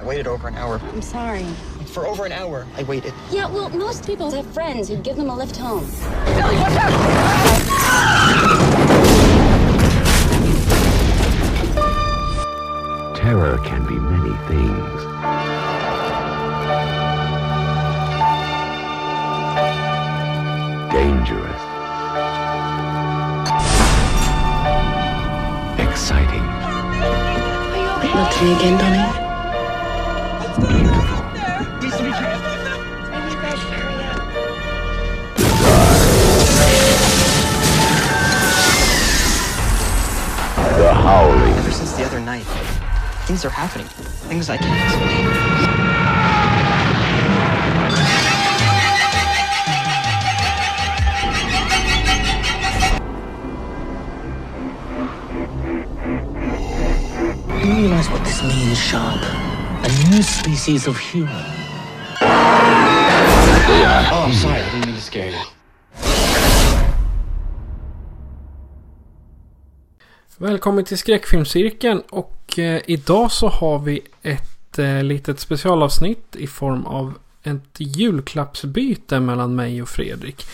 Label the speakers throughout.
Speaker 1: I waited over an hour.
Speaker 2: I'm sorry.
Speaker 1: For over an hour, I waited.
Speaker 2: Yeah, well, most people have friends who give them a lift home.
Speaker 3: Terror can be many things. Dangerous. Exciting.
Speaker 2: Not me again, Donnie.
Speaker 1: Ever since the other night, things are happening. Things I can't explain.
Speaker 4: Do You realize what this means, Sharp? A new species of human.
Speaker 1: Oh, I'm sorry. I didn't mean to scare you.
Speaker 5: Välkommen till skräckfilmscirkeln och eh, idag så har vi ett eh, litet specialavsnitt i form av ett julklappsbyte mellan mig och Fredrik.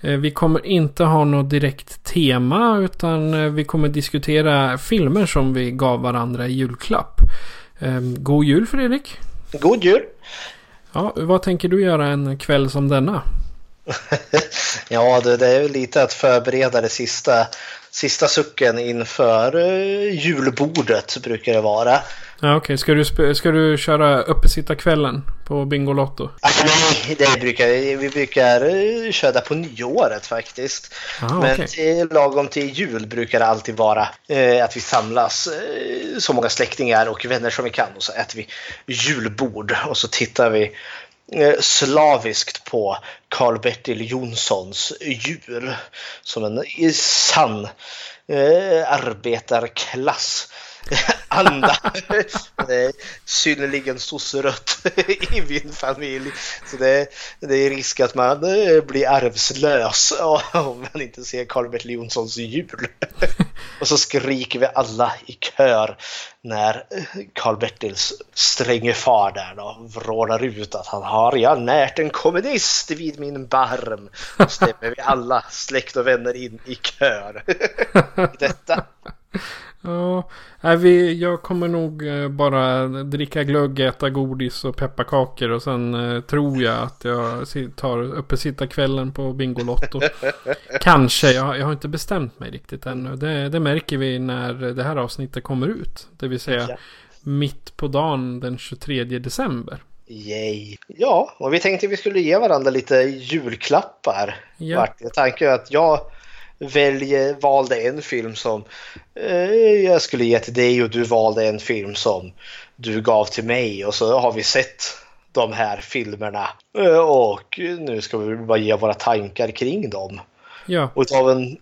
Speaker 5: Eh, vi kommer inte ha något direkt tema utan eh, vi kommer diskutera filmer som vi gav varandra i julklapp. Eh, god jul Fredrik!
Speaker 6: God jul!
Speaker 5: Ja, vad tänker du göra en kväll som denna?
Speaker 6: Ja, det, det är lite att förbereda det sista, sista sucken inför eh, julbordet brukar det vara.
Speaker 5: Ja, Okej, ska, du sp- ska du köra uppesittarkvällen på Bingolotto?
Speaker 6: Ah, nej, det brukar, vi brukar eh, köra på nyåret faktiskt.
Speaker 5: Aha,
Speaker 6: Men
Speaker 5: okej.
Speaker 6: till, lagom till jul brukar det alltid vara eh, att vi samlas eh, så många släktingar och vänner som vi kan och så äter vi julbord och så tittar vi eh, slaviskt på Karl-Bertil Jonssons jul som en i sann eh, arbetarklass anda. Det är synnerligen sosserött i min familj. Så det, det är risk att man eh, blir arvslös om man inte ser Karl-Bertil Jonssons jul. Och så skriker vi alla i kör när eh, Karl-Bertils stränge far där då vrålar ut att han har jag närt en kommunist vid min barm. Då stämmer vi alla släkt och vänner in i kör. Detta.
Speaker 5: Ja, nej, vi, jag kommer nog eh, bara dricka glögg, äta godis och pepparkakor och sen eh, tror jag att jag tar uppesittarkvällen på Bingolotto. Kanske, jag, jag har inte bestämt mig riktigt ännu. Det, det märker vi när det här avsnittet kommer ut. Det vill säga
Speaker 6: Ja.
Speaker 5: mitt på dagen den 23 december.
Speaker 6: Yay! Ja, och vi tänkte vi skulle ge varandra lite julklappar.
Speaker 5: Ja.
Speaker 6: Tanken att jag väljer, valde en film som eh, jag skulle ge till dig och du valde en film som du gav till mig och så har vi sett de här filmerna Eh, och nu ska vi bara ge våra tankar kring dem.
Speaker 5: Ja,
Speaker 6: Och av en,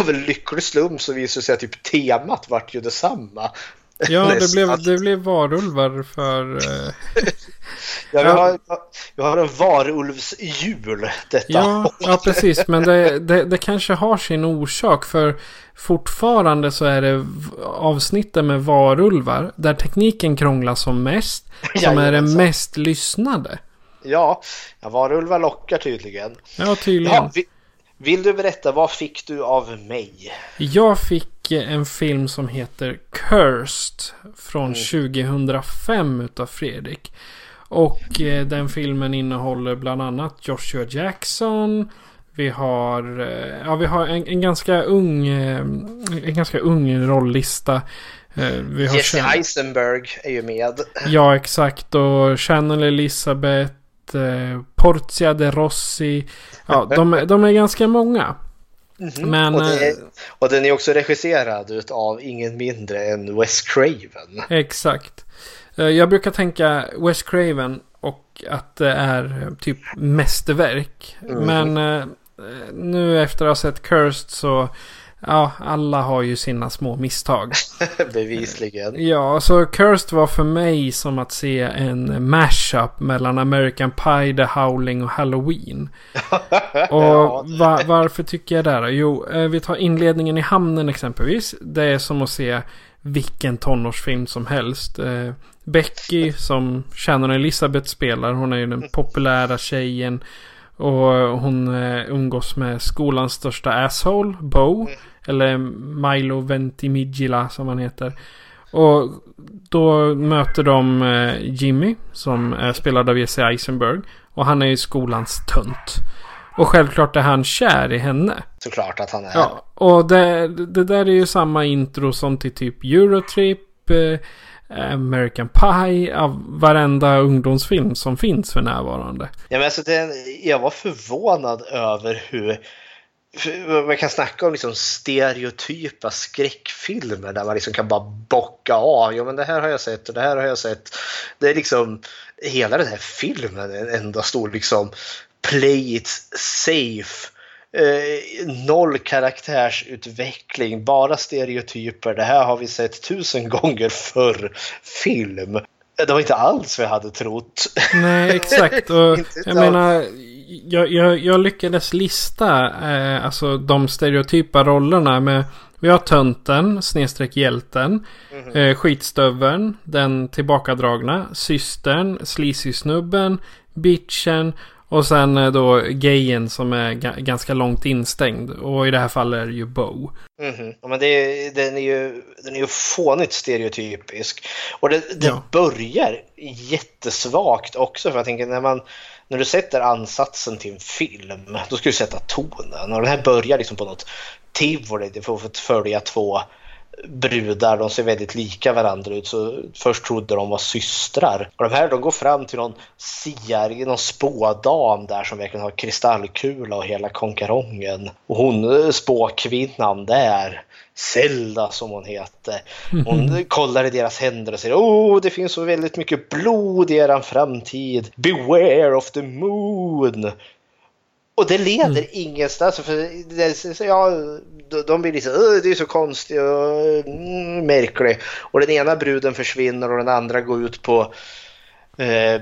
Speaker 6: av en lycklig slump så visade det sig att typ temat vart ju detsamma.
Speaker 5: ja det, blev, det blev varulvar för...
Speaker 6: Ja, vi,
Speaker 5: Ja.
Speaker 6: har, vi har en varulvsjul detta
Speaker 5: Ja, ja precis. Men det, det, det kanske har sin orsak. För fortfarande så är det avsnitten med varulvar. Där tekniken krånglar som mest. Som är det mest lyssnade.
Speaker 6: Ja, ja varulvar lockar tydligen.
Speaker 5: Ja, tydligen.
Speaker 6: Ja, vi, vill du berätta, vad fick du av mig?
Speaker 5: Jag fick en film som heter Cursed. Från 2005 utav Fredrik. Och eh, den filmen innehåller bland annat Joshua Jackson. Vi har, eh, ja, vi har en, en ganska ung, eh, en ganska ung rolllista. Eh, Vi har
Speaker 6: Jesse
Speaker 5: Shan-
Speaker 6: Eisenberg är ju med.
Speaker 5: Ja, exakt. Och Channel Elizabeth, eh, Portia de Rossi. Ja, de, är- de är ganska många. Men...
Speaker 6: Och, det,
Speaker 5: eh,
Speaker 6: och den är också regisserad av ingen mindre än Wes Craven.
Speaker 5: Exakt. Eh, Jag brukar tänka Wes Craven och att det är eh, typ mästerverk.
Speaker 6: Mm.
Speaker 5: Men eh, nu efter att ha sett Cursed så ja, alla har ju sina små misstag.
Speaker 6: Bevisligen.
Speaker 5: Ja, så Cursed var för mig som att se en mashup mellan American Pie, The Howling och Halloween. Och va- varför tycker jag det då? Jo, vi tar inledningen i hamnen exempelvis. Det är som att se vilken tonårsfilm som helst. Eh, Becky som Shannon Elizabeth spelar. Hon är ju den populära tjejen. Och hon eh, umgås med skolans största asshole, Bo. Eller Milo Ventimiglia som han heter. Och då möter de eh, Jimmy som är spelad av Jesse Eisenberg. Och han är ju skolans tönt. Och självklart är han kär i henne.
Speaker 6: Såklart att han är.
Speaker 5: Ja, och det, det där är ju samma intro som till typ Eurotrip, eh, American Pie, av varenda ungdomsfilm som finns för närvarande.
Speaker 6: Ja, men alltså den, jag var förvånad över hur man kan snacka om liksom stereotypa skräckfilmer där man liksom kan bara bocka av. Ja, men det här har jag sett och det här har jag sett. Det är liksom hela den här filmen en enda stor liksom play it safe. Eh, noll karaktärsutveckling, bara stereotyper. Det här har vi sett tusen gånger förr. Film. Det var inte alls vad jag hade trott.
Speaker 5: Nej, exakt. Och jag menar, jag, jag, jag lyckades lista eh, alltså de stereotypa rollerna med vi har tönten, snedstreck hjälten, eh, skitstöveln, den tillbakadragna, systern, sleazy-snubben, bitchen och sen eh, då gayen som är ga- ganska långt instängd. Och i det här fallet är det ju Bo.
Speaker 6: Mhm. Ja, men det är, den, är ju, den är ju fånigt stereotypisk. Och det, det
Speaker 5: Ja.
Speaker 6: börjar jättesvagt också. För jag tänker när, man, när du sätter ansatsen till en film, då ska du sätta tonen. Och den här börjar liksom på något tivoli. Det får följa två brudar. De ser väldigt lika varandra ut. Så först trodde de var systrar. Och de här de går fram till någon siar, någon spådam där som verkligen har kristallkula och hela konkarongen. Och hon, eh, spåkvinnan där, Zelda som hon heter. Hon kollar i deras händer och säger Åh, det finns så väldigt mycket blod i eran framtid. Beware of the moon. Och det leder ingenstans. För det, så- ja, de- blir liksom, "Åh, det är så konstigt och mm, märkligt. Och den ena bruden försvinner och den andra går ut på eh,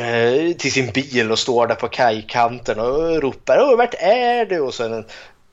Speaker 6: eh, till sin bil och står där på kajkanten och ropar Åh, vart är du? Och sen en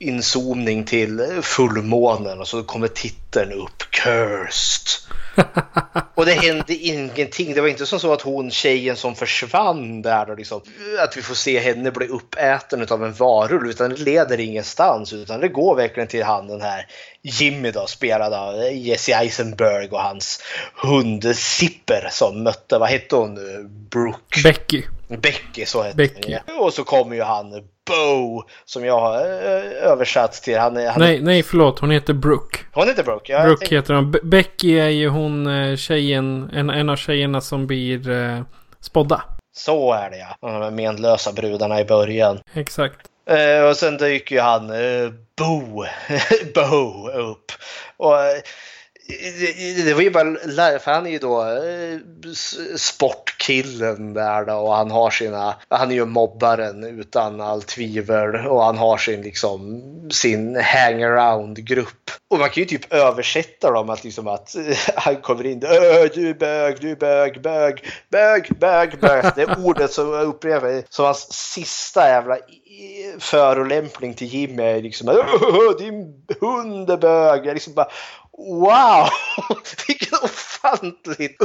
Speaker 6: inzoomning till fullmånen och så kommer titeln upp Cursed. Och det hände ingenting. Det var inte som så att hon tjejen som försvann där och liksom, att vi får se henne bli uppäten av en varulv utan det leder ingenstans utan det går verkligen till han den här Jimmy då spelad av Jesse Eisenberg och hans hund Zipper som mötte, vad hette hon nu? Brooke?
Speaker 5: Becky.
Speaker 6: Becky så hette
Speaker 5: Becky.
Speaker 6: ja. Och så kommer ju han Bo som jag har eh, översatt till. Han, han,
Speaker 5: Nej, nej förlåt. Hon heter Brooke.
Speaker 6: Hon heter Brooke. Ja,
Speaker 5: Brooke
Speaker 6: tänkte-
Speaker 5: heter hon. Be- Becky är ju hon eh, tjejen, en, en av tjejerna som blir eh, spådda.
Speaker 6: Så är det ja. De här menlösa brudarna i början.
Speaker 5: Exakt.
Speaker 6: Eh, och sen dyker ju han eh, Bo, Bo upp. Och, eh, det, det var ju bara lär- för han är ju då eh, sportkillen där då och han har sina, han är ju mobbaren utan all tvivel och han har sin liksom sin hangaround-grupp. Och man kan ju typ översätta dem att liksom att han kommer in, du är bög, du är bög, bög, bög, bög, bög. Det är ordet som jag upplever som hans sista jävla förolämpning till Jimmy är liksom din hund är bög. Jag liksom bara Wow! Vilken ofantligt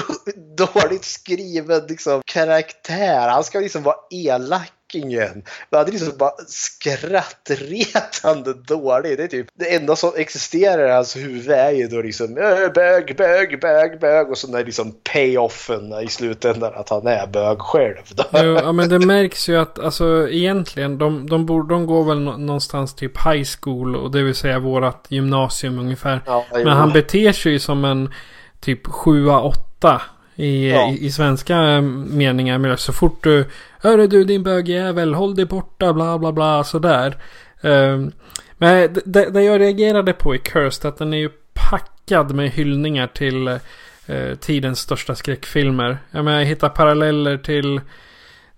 Speaker 6: dåligt skriven liksom, karaktär. Han ska liksom vara elak! Elakingen. Men han är liksom bara skrattretande dålig. Det är typ det enda som existerar i hans huvud är ju då liksom "Äh, bög, bög, bög, bög och så är liksom payoffen i slutändan att han är bög själv. Då.
Speaker 5: Jo, ja men det märks ju att alltså egentligen de, de, bor, de går väl nå- någonstans typ high school och det vill säga vårat gymnasium ungefär.
Speaker 6: Ja.
Speaker 5: Men han beter sig ju som en typ 7-8 i,
Speaker 6: Ja.
Speaker 5: i, i svenska eh, meningar. Men så fort du Hörru du din bögjävel, håll dig borta, bla bla bla sådär. Ehm, Men det, det, jag reagerade på i Cursed att den är ju packad med hyllningar till eh, tidens största skräckfilmer. Jag, menar, jag hittar paralleller till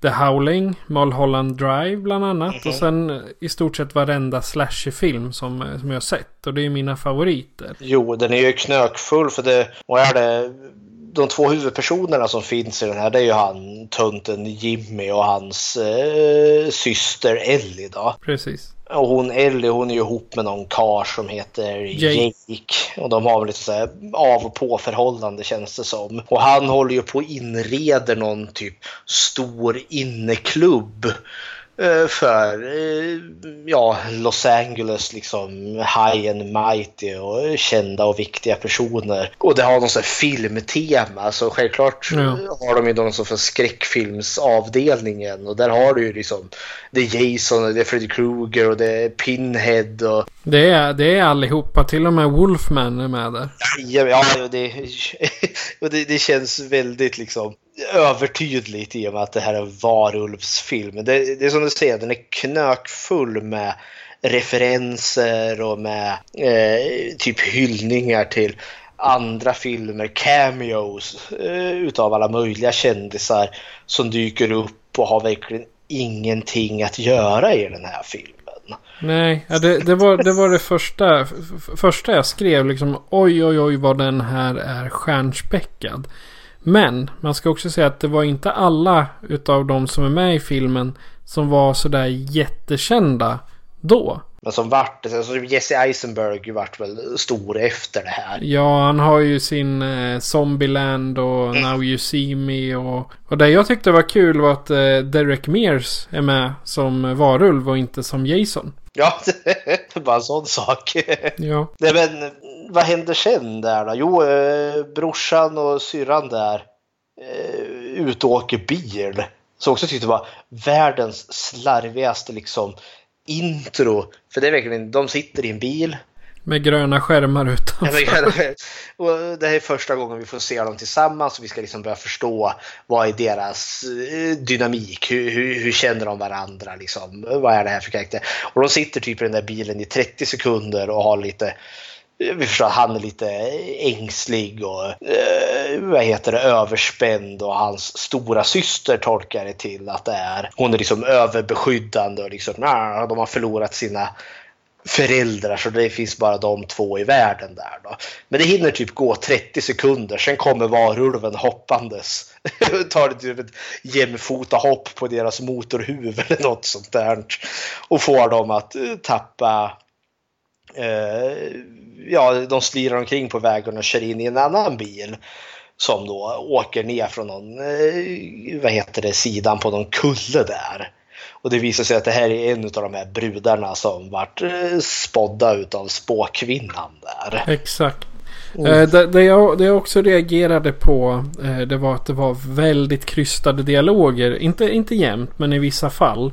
Speaker 5: The Howling, Mulholland Drive bland annat.
Speaker 6: Mhm.
Speaker 5: Och sen eh, i stort sett varenda slasherfilm som, eh, som jag har sett. Och det är mina favoriter.
Speaker 6: Jo, den är ju knökfull för det, vad är det, de två huvudpersonerna som finns i den här det är ju han tönten Jimmy och hans eh, syster Ellie då.
Speaker 5: Precis.
Speaker 6: Och hon Ellie hon är ju ihop med någon kar som heter
Speaker 5: Jake.
Speaker 6: Jake. Och de har väl lite så här av och på förhållande känns det som. Och han håller ju på och inreder någon typ stor inneklubb för eh, ja, Los Angeles liksom high and mighty och kända och viktiga personer. Och det har någon sån här filmtema så självklart
Speaker 5: Ja.
Speaker 6: har de ju någon sån för skräckfilmsavdelningen och där har du ju liksom det är Jason och det är Freddy Krueger och det är Pinhead och
Speaker 5: det är, det är allihopa. Till och med Wolfman är med där.
Speaker 6: Ja, ja det, och det, det känns väldigt liksom övertydligt i och med att det här är en varulvsfilm. Det, det är som du säger, den är knökfull med referenser och med eh, typ hyllningar till andra filmer, cameos eh, utav alla möjliga kändisar som dyker upp och har verkligen ingenting att göra i den här filmen.
Speaker 5: Nej, ja, det, det, var, det var det första, första jag skrev. Liksom, oj, oj, oj vad den här är stjärnspäckad. Men man ska också säga att det var inte alla utav de som är med i filmen som var sådär jättekända då.
Speaker 6: Men som vart, alltså Jesse Eisenberg vart väl stor efter det här.
Speaker 5: Ja, han har ju sin eh, Zombieland och Now You See Me och... Och det jag tyckte var kul var att eh, Derek Mears är med som varulv och inte som Jason.
Speaker 6: Ja, det bara en sån sak.
Speaker 5: Ja.
Speaker 6: Nej, men vad händer sen där då? Jo, eh, brorsan och syrran där eh, ute och åker bil. Så också tyckte var världens slarvigaste liksom intro. För det är verkligen, de sitter i en bil.
Speaker 5: Med gröna skärmar
Speaker 6: Ja,
Speaker 5: utanför.
Speaker 6: och det här är första gången vi får se dem tillsammans och vi ska liksom börja förstå vad är deras eh, dynamik, hur, hur, hur känner de varandra, liksom, vad är det här för karaktär? Och de sitter typ i den där bilen i 30 sekunder och har lite eh, vi förstår att han är lite ängslig och eh, vad heter det, överspänd och hans stora syster tolkar det till att det är. Hon är liksom överbeskyddande och liksom, nah, de har förlorat sina föräldrar så det finns bara de två i världen där då. Men det hinner typ gå 30 sekunder, sen kommer varulven hoppandes. Tar det typ ett jämfota hopp på deras motorhuvud eller något sånt där. Och får dem att eh, tappa eh, ja, de slirar omkring på vägen och kör in i en annan bil som då åker ner från någon, eh, vad heter det, sidan på någon kulle där. Och det visar sig att det här är en av de här brudarna som vart eh, spådda utav spåkvinnan där.
Speaker 5: Exakt. Eh, det, det, jag, det jag också reagerade på eh, det var att det var väldigt krystade dialoger. Inte, inte jämt men i vissa fall.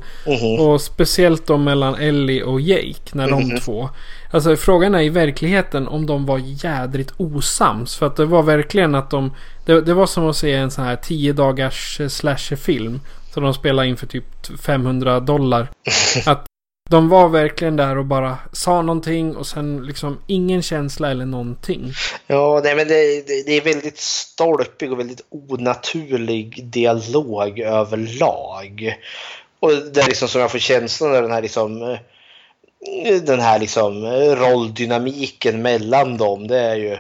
Speaker 5: Och speciellt då mellan Ellie och Jake när de två. Alltså frågan är i verkligheten om de var jädrigt osams. För att det var verkligen att de... Det, det var som att se en sån här 10 dagars slasherfilm. Så de spelade in för typ 500 dollar. Att de var verkligen där och bara sa någonting och sen liksom ingen känsla eller någonting.
Speaker 6: Ja, nej, men det, det, det är väldigt stolpig och väldigt onaturlig dialog överlag. Och det är liksom som jag får känslan av den här liksom eh, den här liksom eh, rolldynamiken mellan dem. Det är ju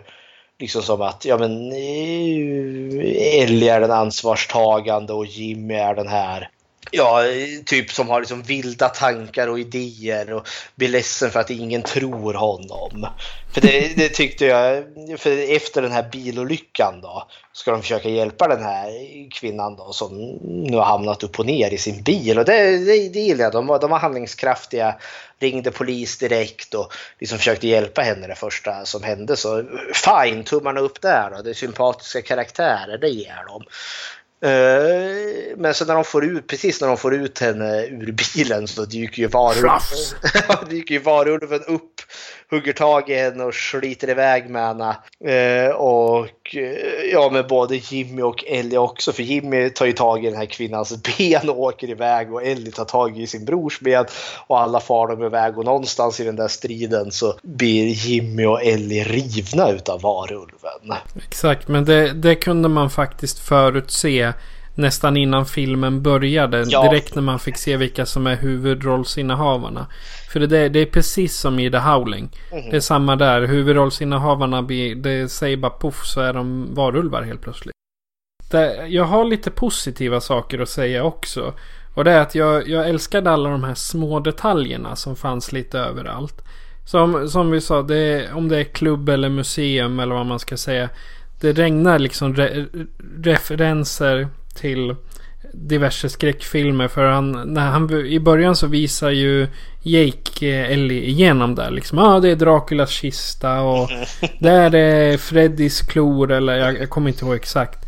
Speaker 6: liksom som att ja men Ellie är den ansvarstagande och Jimmy är den här Ja, typ som har liksom vilda tankar och idéer och blir ledsen för att ingen tror honom. För det, det tyckte jag, för efter den här bilolyckan då ska de försöka hjälpa den här kvinnan då som nu har hamnat upp och ner i sin bil och det, det, det gillar jag. De var, de var handlingskraftiga, ringde polis direkt och liksom försökte hjälpa henne det första som hände. Så fine, tummarna upp där då. Det är sympatiska karaktärer, det ger de. Eh, Men sen när de får ut, precis när de får ut henne ur bilen så dyker ju varulven, dyker ju varulven upp, hugger tag i henne och sliter iväg med henne. Eh, Och eh, ja, med både Jimmy och Ellie också. För Jimmy tar ju tag i den här kvinnans ben och åker iväg och Ellie tar tag i sin brors ben. Och alla far de iväg och någonstans i den där striden så blir Jimmy och Ellie rivna utav varulven.
Speaker 5: Exakt, men det, det kunde man faktiskt förutse nästan innan filmen började.
Speaker 6: Ja.
Speaker 5: Direkt när man fick se vilka som är huvudrollsinnehavarna. För det, det är precis som i The Howling. Det är samma där. Huvudrollsinnehavarna det säger bara poff så är de varulvar helt plötsligt. Det, jag har lite positiva saker att säga också. Och det är att jag, jag älskade alla de här små detaljerna som fanns lite överallt. Som, som vi sa, det, om det är klubb eller museum eller vad man ska säga. Det regnar liksom re, referenser till diverse skräckfilmer. För han, när han, i början så visar ju Jake eh, Ellie igenom där. Liksom, ja ah, det är Draculas kista och där är Freddys klor eller jag, jag kommer inte ihåg exakt.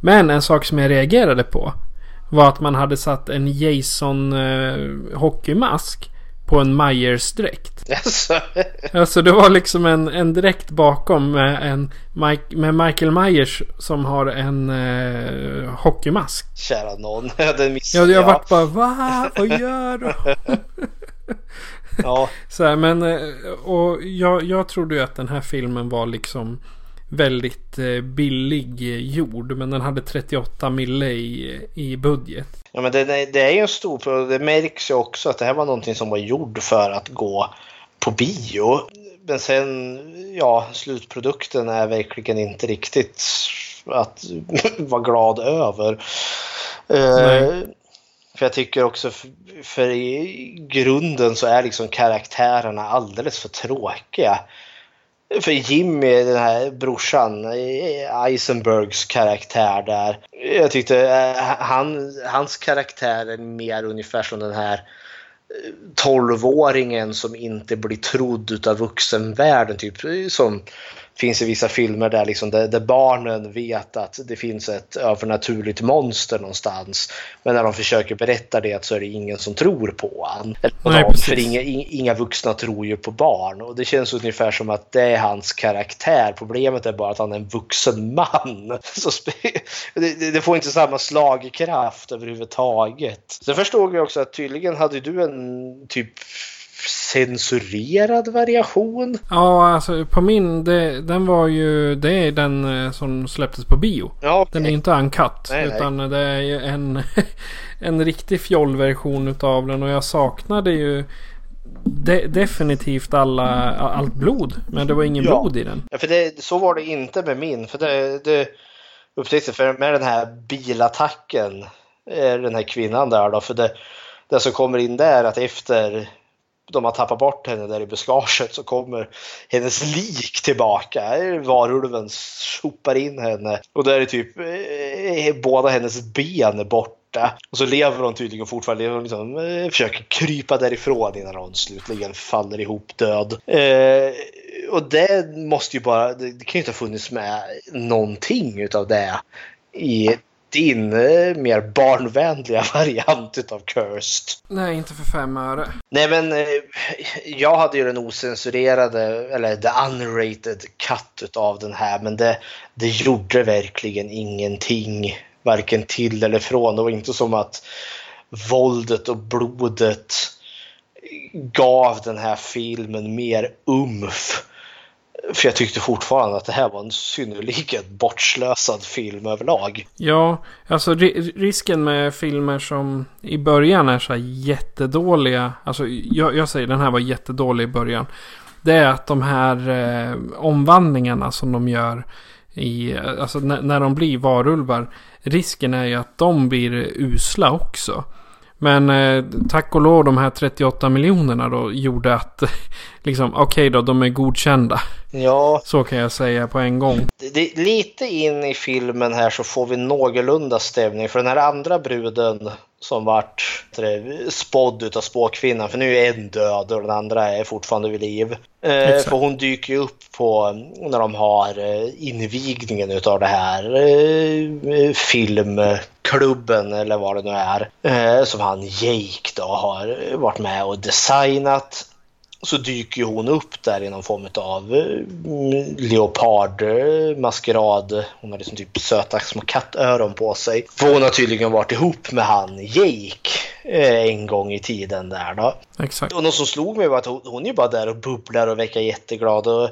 Speaker 5: Men en sak som jag reagerade på var att man hade satt en Jason eh, hockeymask på en Myers-dräkt.
Speaker 6: Alltså,
Speaker 5: Alltså det var liksom en, en dräkt bakom med, en Mike, med Michael Myers som har en eh, hockeymask.
Speaker 6: kära någon. Jag hade missat.
Speaker 5: Ja, jag vart bara va? Vad gör du?
Speaker 6: ja.
Speaker 5: Så här, men eh, och jag, jag trodde ju att den här filmen var liksom väldigt eh, billig eh, gjord. Men den hade 38 mille i, i budget.
Speaker 6: Ja, men det, det är ju en stor pro- Det märks ju också att det här var någonting som var gjord för att gå på bio. Men sen, ja, slutprodukten är verkligen inte riktigt att vara glad över.
Speaker 5: Nej.
Speaker 6: för jag tycker också, för, för i grunden så är liksom karaktärerna alldeles för tråkiga. För Jimmy, den här brorsan, Eisenbergs karaktär där. Jag tyckte eh, han, hans karaktär är mer ungefär som den här eh, tolvåringen 12-åringen som inte blir trodd utav vuxenvärlden. Typ, som finns i vissa filmer där, liksom, där, där barnen vet att det finns ett övernaturligt monster någonstans. Men när de försöker berätta det så är det ingen som tror på han. På
Speaker 5: Nej,
Speaker 6: för inga, in- inga vuxna tror ju på barn. Och det känns ungefär som att det är hans karaktär. Problemet är bara att han är en vuxen man. Så det- det får inte samma slagkraft överhuvudtaget. Sen förstod jag också att tydligen hade du en typ censurerad variation.
Speaker 5: Ja, alltså på min, det, den var ju, det är den eh, som släpptes på bio.
Speaker 6: Ja,
Speaker 5: Den är inte uncut.
Speaker 6: Nej, nej.
Speaker 5: utan det är ju en, en riktig fjollversion utav den. Och jag saknade ju de, definitivt alla, allt blod. Men det var ingen
Speaker 6: Ja.
Speaker 5: blod i den.
Speaker 6: Ja, för det, så var det inte med min. För det, det upptäckte för med den här bilattacken, eh, den här kvinnan där då. För det, det som kommer in där är att efter de har tappat bort henne där i buskaget så kommer hennes lik tillbaka. Varulven sopar in henne och då är det typ eh, eh, båda hennes ben borta. Och så lever hon tydligen fortfarande, hon liksom, eh, försöker krypa därifrån innan hon slutligen faller ihop död. Eh, och det måste ju bara, det, det kan ju inte ha funnits med någonting utav det i din eh, mer barnvänliga variant utav Cursed.
Speaker 5: Nej, inte för fem öre.
Speaker 6: Nej men eh, jag hade ju den osensurerade eller the unrated cut utav den här men det, det gjorde verkligen ingenting varken till eller från. Det var inte som att våldet och blodet gav den här filmen mer umf. För jag tyckte fortfarande att det här var en synnerligen bortslösad film överlag.
Speaker 5: Ja, alltså ri- risken med filmer som i början är så här jättedåliga. Alltså jag, jag säger den här var jättedålig i början. Det är att de här eh, omvandlingarna som de gör i, alltså när, när de blir varulvar. Risken är ju att de blir usla också. Men eh, tack och lov de här 38 miljonerna då gjorde att liksom okej okay då, de är godkända.
Speaker 6: Ja.
Speaker 5: Så kan jag säga på en gång.
Speaker 6: Det, lite in i filmen här så får vi någorlunda stämning för den här andra bruden som vart spådd utav spåkvinnan för nu är en död och den andra är fortfarande vid liv. Eh, för hon dyker ju upp på när de har eh, invigningen utav det här eh, filmklubben eller vad det nu är. Eh, som han Jake då har varit med och designat så dyker hon upp där i någon form av eh, leopard maskerad. Hon har liksom typ söta små kattöron på sig. För hon har tydligen varit ihop med han Jake eh, en gång i tiden där då.
Speaker 5: Exakt.
Speaker 6: Och något som slog mig var att hon, hon är bara där och bubblar och verkar jätteglad. Och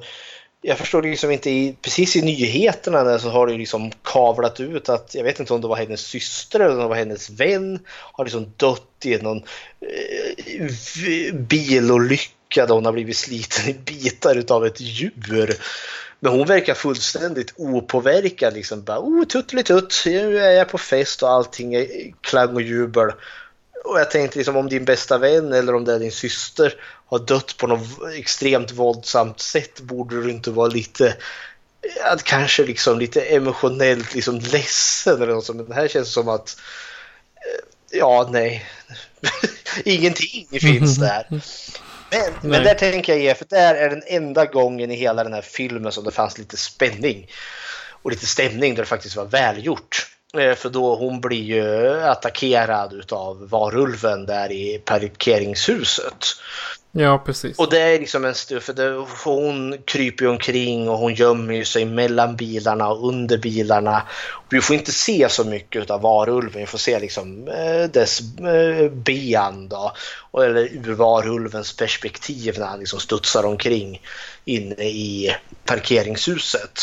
Speaker 6: jag förstår liksom inte, i, precis i nyheterna där så har det liksom kavlat ut att, jag vet inte om det var hennes syster eller om det var hennes vän, har liksom dött i någon eh, bilolycka där hon har blivit sliten i bitar utav ett djur. Men hon verkar fullständigt opåverkad. Liksom bara, oh, tutt, nu är jag på fest och allting är klang och jubel. Och jag tänkte liksom om din bästa vän eller om det är din syster har dött på något extremt våldsamt sätt borde du inte vara lite att kanske liksom lite emotionellt liksom ledsen eller något sånt. Men det här känns som att ja, nej. Ingenting finns där. Men, men där tänker jag ge, för där är den enda gången i hela den här filmen som det fanns lite spänning och lite stämning där det faktiskt var välgjort. För då hon blir ju attackerad utav varulven där i parkeringshuset.
Speaker 5: Ja, precis.
Speaker 6: Och det är liksom en stund, för det, hon kryper ju omkring och hon gömmer sig mellan bilarna och under bilarna. Vi får inte se så mycket av varulven, vi får se liksom eh, dess eh, ben då. Eller ur varulvens perspektiv när han liksom studsar omkring inne i parkeringshuset.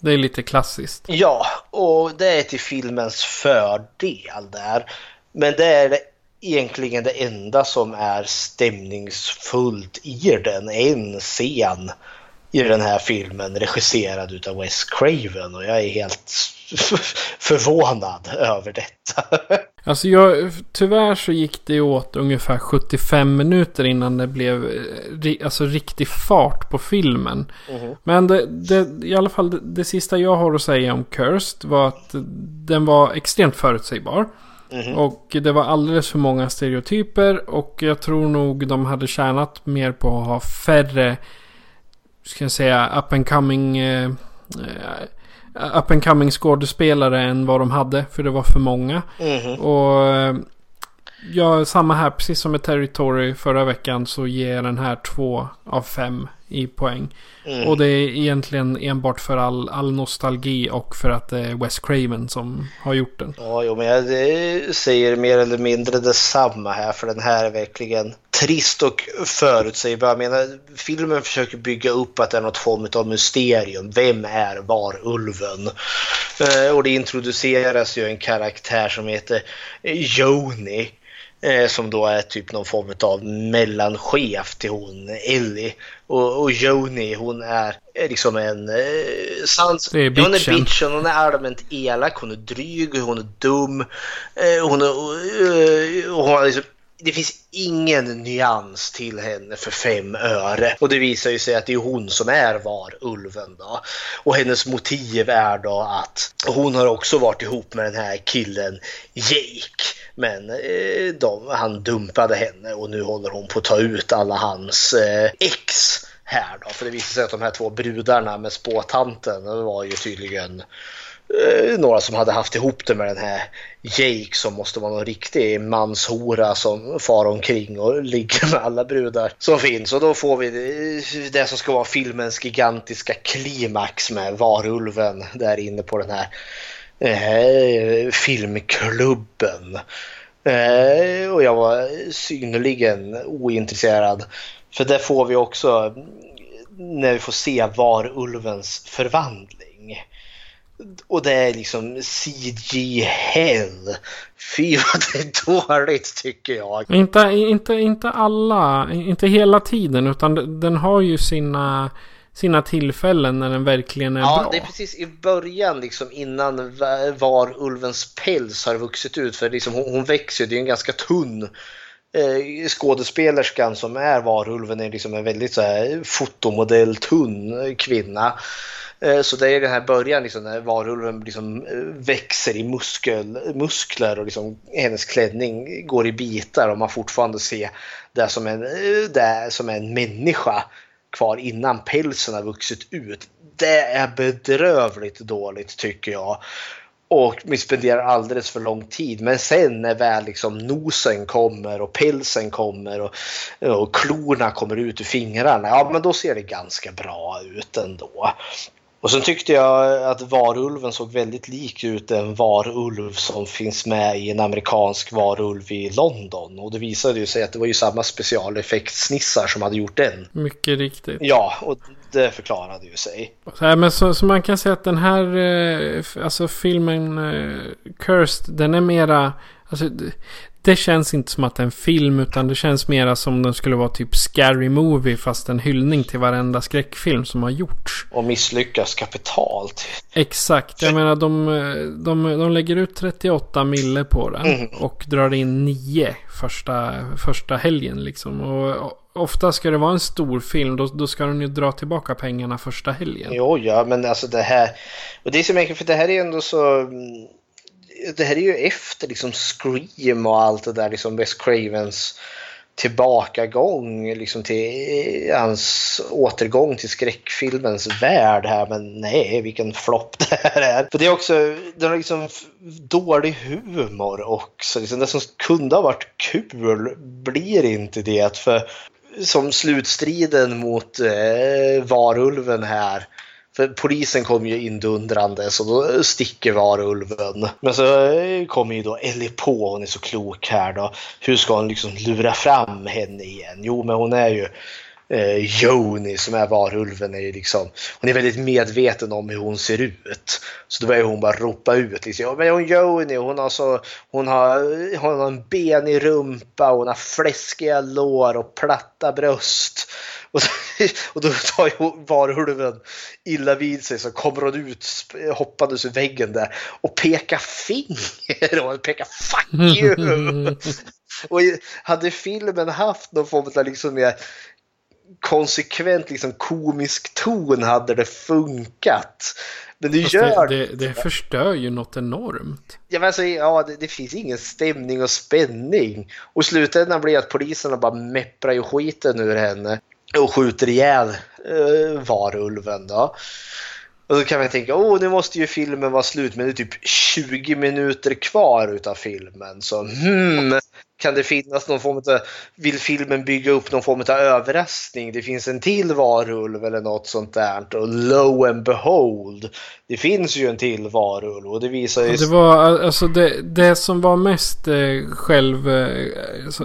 Speaker 5: Det är lite klassiskt.
Speaker 6: Ja, och det är till filmens fördel där. Men det är det egentligen det enda som är stämningsfullt i den. En scen i den här filmen regisserad utav Wes Craven och jag är helt förvånad över detta.
Speaker 5: Alltså jag, tyvärr så gick det åt ungefär 75 minuter innan det blev alltså riktig fart på filmen. Mm. Men det, det, i alla fall det, det, sista jag har att säga om Cursed var att den var extremt förutsägbar. Mm-hmm. Och det var alldeles för många stereotyper och jag tror nog de hade tjänat mer på att ha färre, ska jag säga, up and coming, uh, up and coming skådespelare än vad de hade. För det var för många. Mm-hmm. Och uh, ja, samma här, precis som med Territory förra veckan så ger den här två av fem i poäng. Mm. Och det är egentligen enbart för all, all nostalgi och för att det är Wes Craven som har gjort den.
Speaker 6: Ja, jo, men jag säger mer eller mindre detsamma här för den här är verkligen trist och förutsägbar. Jag menar, filmen försöker bygga upp att det är något form av mysterium. Vem är varulven? Eh, och det introduceras ju en karaktär som heter Joni som då är typ någon form av mellanchef till hon Ellie. Och, och Joni hon är liksom en... Eh, sans,
Speaker 5: det är bitchen.
Speaker 6: Hon är bitchen, hon är allmänt elak, hon är dryg, hon är dum. Eh, hon är... Eh, hon har liksom det finns ingen nyans till henne för fem öre. Och det visar ju sig att det är hon som är varulven då. Och hennes motiv är då att hon har också varit ihop med den här killen Jake. Men eh, de, han dumpade henne och nu håller hon på att ta ut alla hans eh, ex här då. För det visar sig att de här två brudarna med spåtanten var ju tydligen Eh, några som hade haft ihop det med den här Jake som måste vara någon riktig manshora som far omkring och ligger med alla brudar som finns. Och då får vi eh, det som ska vara filmens gigantiska klimax med varulven där inne på den här eh, filmklubben. Eh, och jag var synnerligen ointresserad. För det får vi också eh, när vi får se varulvens förvandling. Och det är liksom CG hell. Fy vad det är dåligt tycker jag.
Speaker 5: Inte, inte, inte alla, inte hela tiden utan den har ju sina sina tillfällen när den verkligen är
Speaker 6: ja,
Speaker 5: bra.
Speaker 6: det är precis i början liksom innan varulvens päls har vuxit ut. För liksom, hon, hon växer det är en ganska tunn eh, skådespelerskan som är varulven är liksom en väldigt så här, fotomodell tunn kvinna. Eh, så det är den här början liksom, när varulven liksom eh, växer i muskel, muskler och liksom, hennes klänning går i bitar och man fortfarande ser det som en, eh, det som en människa kvar innan pälsen har vuxit ut. Det är bedrövligt dåligt tycker jag. Och vi spenderar alldeles för lång tid. Men sen när väl liksom nosen kommer och pälsen kommer och, och klorna kommer ut ur fingrarna, ja men då ser det ganska bra ut ändå. Och sen tyckte jag att varulven såg väldigt lik ut en varulv som finns med i en amerikansk varulv i London. Och det visade ju sig att det var ju samma specialeffektsnissar som hade gjort den.
Speaker 5: Mycket riktigt.
Speaker 6: Ja, och det förklarade ju sig.
Speaker 5: Så, här, men så, så man kan säga att den här eh, alltså filmen eh, Cursed, den är mera... Alltså, det, känns inte som att det är en film utan det känns mera som den skulle vara typ Scary Movie fast en hyllning till varenda skräckfilm som har gjorts.
Speaker 6: Och misslyckas kapitalt.
Speaker 5: Exakt, jag menar de, de, de lägger ut 38 mille på den
Speaker 6: Mm.
Speaker 5: och drar in 9 första, första helgen liksom. Och ofta ska det vara en stor film, då, då ska de ju dra tillbaka pengarna första helgen.
Speaker 6: Jo, ja, men alltså det här. Och det är så mycket för det här är ändå så. Det här är ju efter liksom Scream och allt det där liksom Wes Cravens tillbakagång liksom till eh, hans återgång till skräckfilmens värld här. Men nej, vilken flopp det här är. För det är också den har liksom dålig humor också. Liksom det som kunde ha varit kul blir inte det. För som slutstriden mot eh, varulven här. För polisen kom ju indundrande så då sticker varulven. Men så eh, kommer ju då Ellie på, hon är så klok här då. Hur ska hon liksom lura fram henne igen? Jo men hon är ju eh, Joni som är varulven är ju liksom, hon är väldigt medveten om hur hon ser ut. Så då börjar hon bara ropa ut liksom, ja, men hon Joni, hon har så, hon har, hon har en benig rumpa, hon har fläskiga lår och platta bröst. Och, så, och då tar ju varulven illa vid sig så kommer hon ut hoppandes ur väggen där och pekar finger och pekar fuck you. och hade filmen haft någon form av liksom mer konsekvent liksom komisk ton hade det funkat. Men det
Speaker 5: Fast
Speaker 6: gör
Speaker 5: det, det, det förstör ju något enormt.
Speaker 6: Ja, men alltså, ja, det, det finns ingen stämning och spänning. Och i slutändan blir att poliserna bara mepprar ju skiten ur henne och skjuter ihjäl eh, varulven. Då. Och då kan man tänka, åh nu måste ju filmen vara slut, men det är typ 20 minuter kvar utav filmen. Så hmm, kan det finnas någon form av, vill filmen bygga upp någon form av överraskning? Det finns en till varulv eller något sånt där. Och lo and behold, det finns ju en till varulv och det visar ju...
Speaker 5: Det var alltså det, det som var mest eh, själv, eh,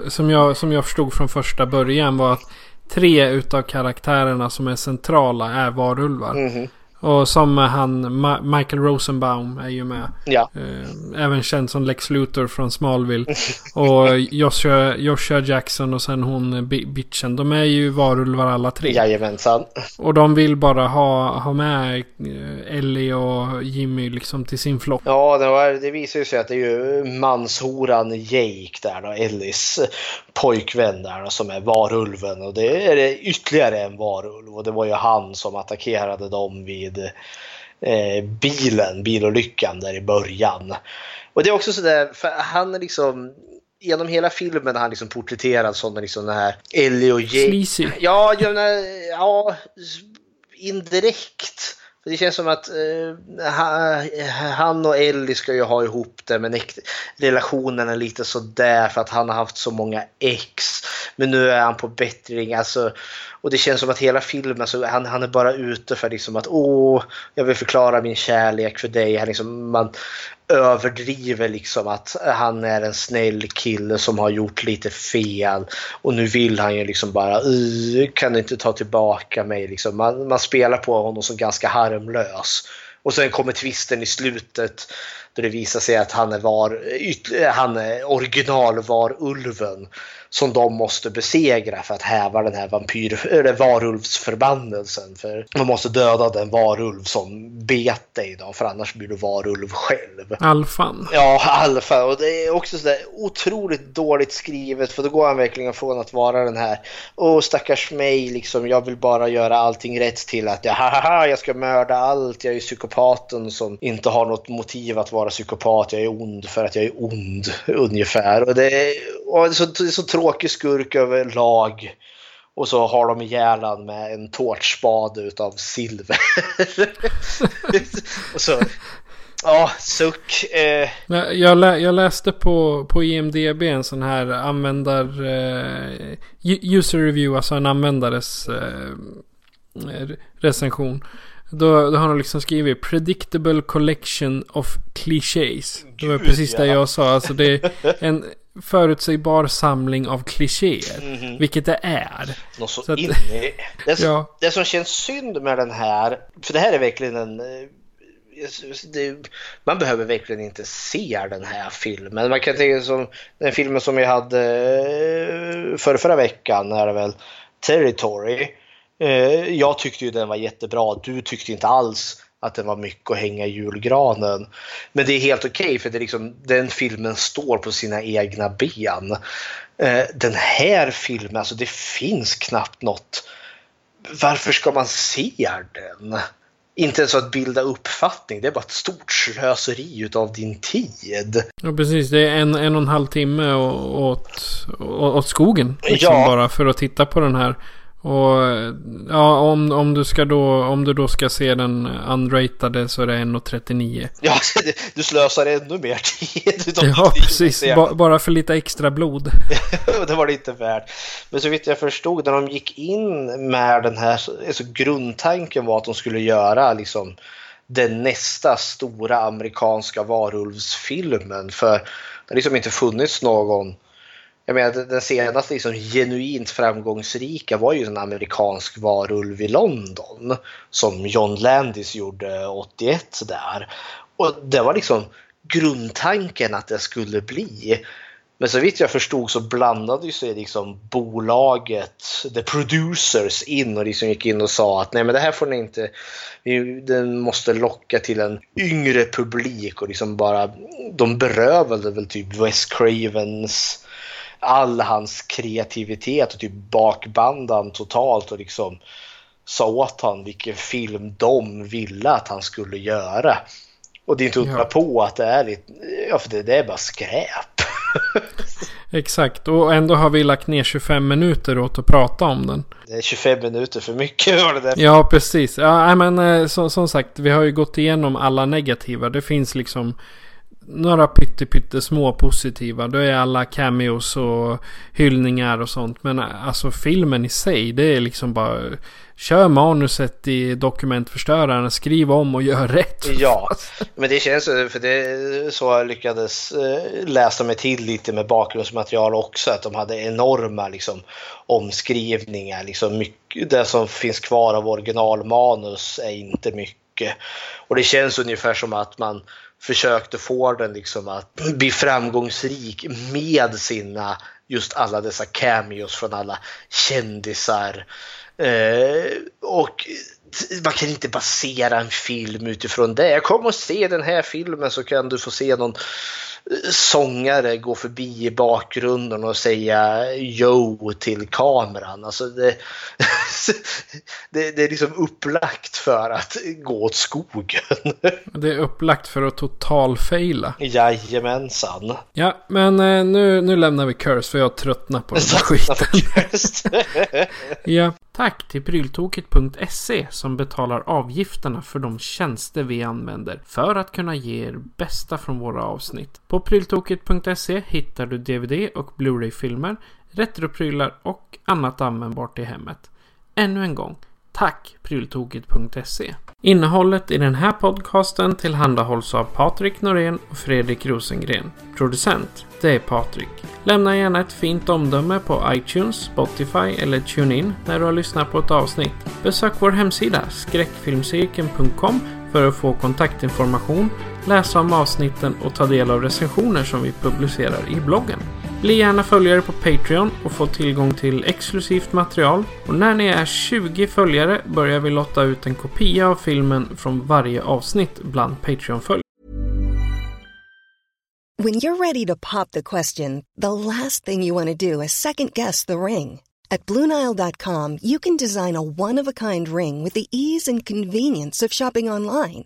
Speaker 5: som, jag, som jag förstod från första början var att tre utav karaktärerna som är centrala är varulvar.
Speaker 6: Mhm.
Speaker 5: Och som han, Ma- Michael Rosenbaum är ju med.
Speaker 6: Ja.
Speaker 5: Eh, även känd som Lex Luthor från Smallville. Och Joshua, Joshua Jackson och sen hon bi- bitchen. De är ju varulvar alla tre.
Speaker 6: Jajamensan.
Speaker 5: Och de vill bara ha, ha med eh, Ellie och Jimmy liksom till sin flock.
Speaker 6: Ja, det, var, det visar ju sig att det är ju manshoran Jake där då, Ellis pojkvän där då, som är varulven. Och det är ytterligare en varulv och det var ju han som attackerade dem vid eh, bilen, bilolyckan där i början. Och det är också sådär, för han är liksom Genom hela filmen är han liksom porträtterad som liksom den här Ellie och.
Speaker 5: Sleazy.
Speaker 6: Ja, jag menar, ja, indirekt. För det känns som att eh, eh, han och Ellie ska ju ha ihop det men relationen är lite sådär för att han har haft så många ex. Men nu är han på bättring. Alltså, och det känns som att hela filmen så han, han är bara ute för liksom att åh, jag vill förklara min kärlek för dig. Han liksom, man överdriver liksom att han är en snäll kille som har gjort lite fel. Och nu vill han ju liksom bara, kan du inte ta tillbaka mig? Liksom. Man, man spelar på honom som ganska harmlös. Och sen kommer twisten i slutet Då det visar sig att han är, var, han är originalvarulven som de måste besegra för att häva den här vampyr, eller varulvsförbannelsen. För man måste döda den varulv som bet dig då, för annars blir du varulv själv.
Speaker 5: Alfan.
Speaker 6: Ja, alfa. Och det är också sådär otroligt dåligt skrivet för då går han verkligen från att vara den här Åh stackars mig, liksom, jag vill bara göra allting rätt till att jag, haha, jag ska mörda allt, jag är psykopaten som inte har något motiv att vara psykopat, jag är ond för att jag är ond ungefär. Och det är, och det är så, det är så tråkig skurk överlag. Och så har de ihjäl med en tårtspade utav silver. och så, ja, suck. Eh.
Speaker 5: Jag, lä, jag läste på, på IMDB en sån här användar... Eh, user review, alltså en användares eh, recension. Då, då har de liksom skrivit predictable collection of clichés. Det var precis ja. det jag sa. Alltså det är en förutsägbar samling av klichéer. Mm -hmm. Vilket det är.
Speaker 6: Något så, så att, det, ja. det som känns synd med den här, för det här är verkligen en eh, det, man behöver verkligen inte se den här filmen. Man kan tänka som den filmen som jag hade eh, för förra veckan är det väl Territory. Eh, jag tyckte ju den var jättebra. Du tyckte inte alls att den var mycket att hänga i julgranen. Men det är helt okej okay för det är liksom, den filmen står på sina egna ben. Eh, den här filmen, alltså det finns knappt något. Varför ska man se den? Inte ens att bilda uppfattning, det är bara ett stort slöseri utav din tid.
Speaker 5: Ja precis, det är en, en och en halv timme åt, åt skogen. Liksom ja. bara för att titta på den här och ja, om, om, du ska då, om du då ska se den unratade så är det 1.39.
Speaker 6: Ja, du slösar ännu mer tid.
Speaker 5: Ja, precis. Ba, bara för lite extra blod.
Speaker 6: det var det inte värt. Men så vitt jag förstod när de gick in med den här, alltså grundtanken var att de skulle göra liksom den nästa stora amerikanska varulvsfilmen. För det har liksom inte funnits någon jag menar den senaste liksom, genuint framgångsrika var ju en amerikansk varulv i London som John Landis gjorde 81 där. Och det var liksom grundtanken att det skulle bli. Men så vitt jag förstod så blandade sig liksom bolaget, the producers in och liksom gick in och sa att nej men det här får ni inte, den måste locka till en yngre publik och liksom bara, de berövade väl typ Wes Cravens all hans kreativitet och typ bakbandan totalt och liksom sa åt han vilken film de ville att han skulle göra. Och det är inte undra ja. på att det är lite, ja för det, det är bara skräp.
Speaker 5: Exakt, och ändå har vi lagt ner 25 minuter åt att prata om den.
Speaker 6: Det är 25 minuter för mycket var det där.
Speaker 5: Ja, precis. Ja, men eh, som, som sagt, vi har ju gått igenom alla negativa. Det finns liksom några pyttesmå positiva. Då är alla cameos och hyllningar och sånt. Men alltså filmen i sig, det är liksom bara... Kör manuset i dokumentförstöraren, skriv om och gör rätt.
Speaker 6: Ja, men det känns för det är så jag lyckades eh, läsa mig till lite med bakgrundsmaterial också. Att de hade enorma liksom, omskrivningar. Liksom mycket, det som finns kvar av originalmanus är inte mycket. Och det känns ungefär som att man försökte få den liksom att bli framgångsrik med sina just alla dessa cameos från alla kändisar. Eh, och man kan inte basera en film utifrån det. Kom och se den här filmen så kan du få se någon sångare gå förbi i bakgrunden och säga yo till kameran. Alltså det, det, det, är liksom upplagt för att gå åt skogen.
Speaker 5: Det är upplagt för att totalfaila.
Speaker 6: Jajamensan.
Speaker 5: Ja, men eh, nu, nu lämnar vi Curse för jag tröttnar på den här skiten. ja. Tack till pryltoket.se som betalar avgifterna för de tjänster vi använder för att kunna ge er bästa från våra avsnitt. På pryltoket.se hittar du DVD och Blu-ray-filmer, retroprylar och annat användbart i hemmet. Ännu en gång, tack pryltoket.se. Innehållet i den här podcasten tillhandahålls av Patrik Norén och Fredrik Rosengren. Producent, det är Patrik. Lämna gärna ett fint omdöme på iTunes, Spotify eller TuneIn när du har lyssnat på ett avsnitt. Besök vår hemsida skräckfilmscirkeln.com för att få kontaktinformation läsa om avsnitten och ta del av recensioner som vi publicerar i bloggen. Bli gärna följare på Patreon och få tillgång till exklusivt material. Och när ni är 20 följare börjar vi lotta ut en kopia av filmen från varje avsnitt bland Patreon-följare.
Speaker 7: When you're ready to pop the question, the last thing you want to do is second guess the ring. At Bluenile.com, you can design a one of a kind ring with the ease and convenience of shopping online.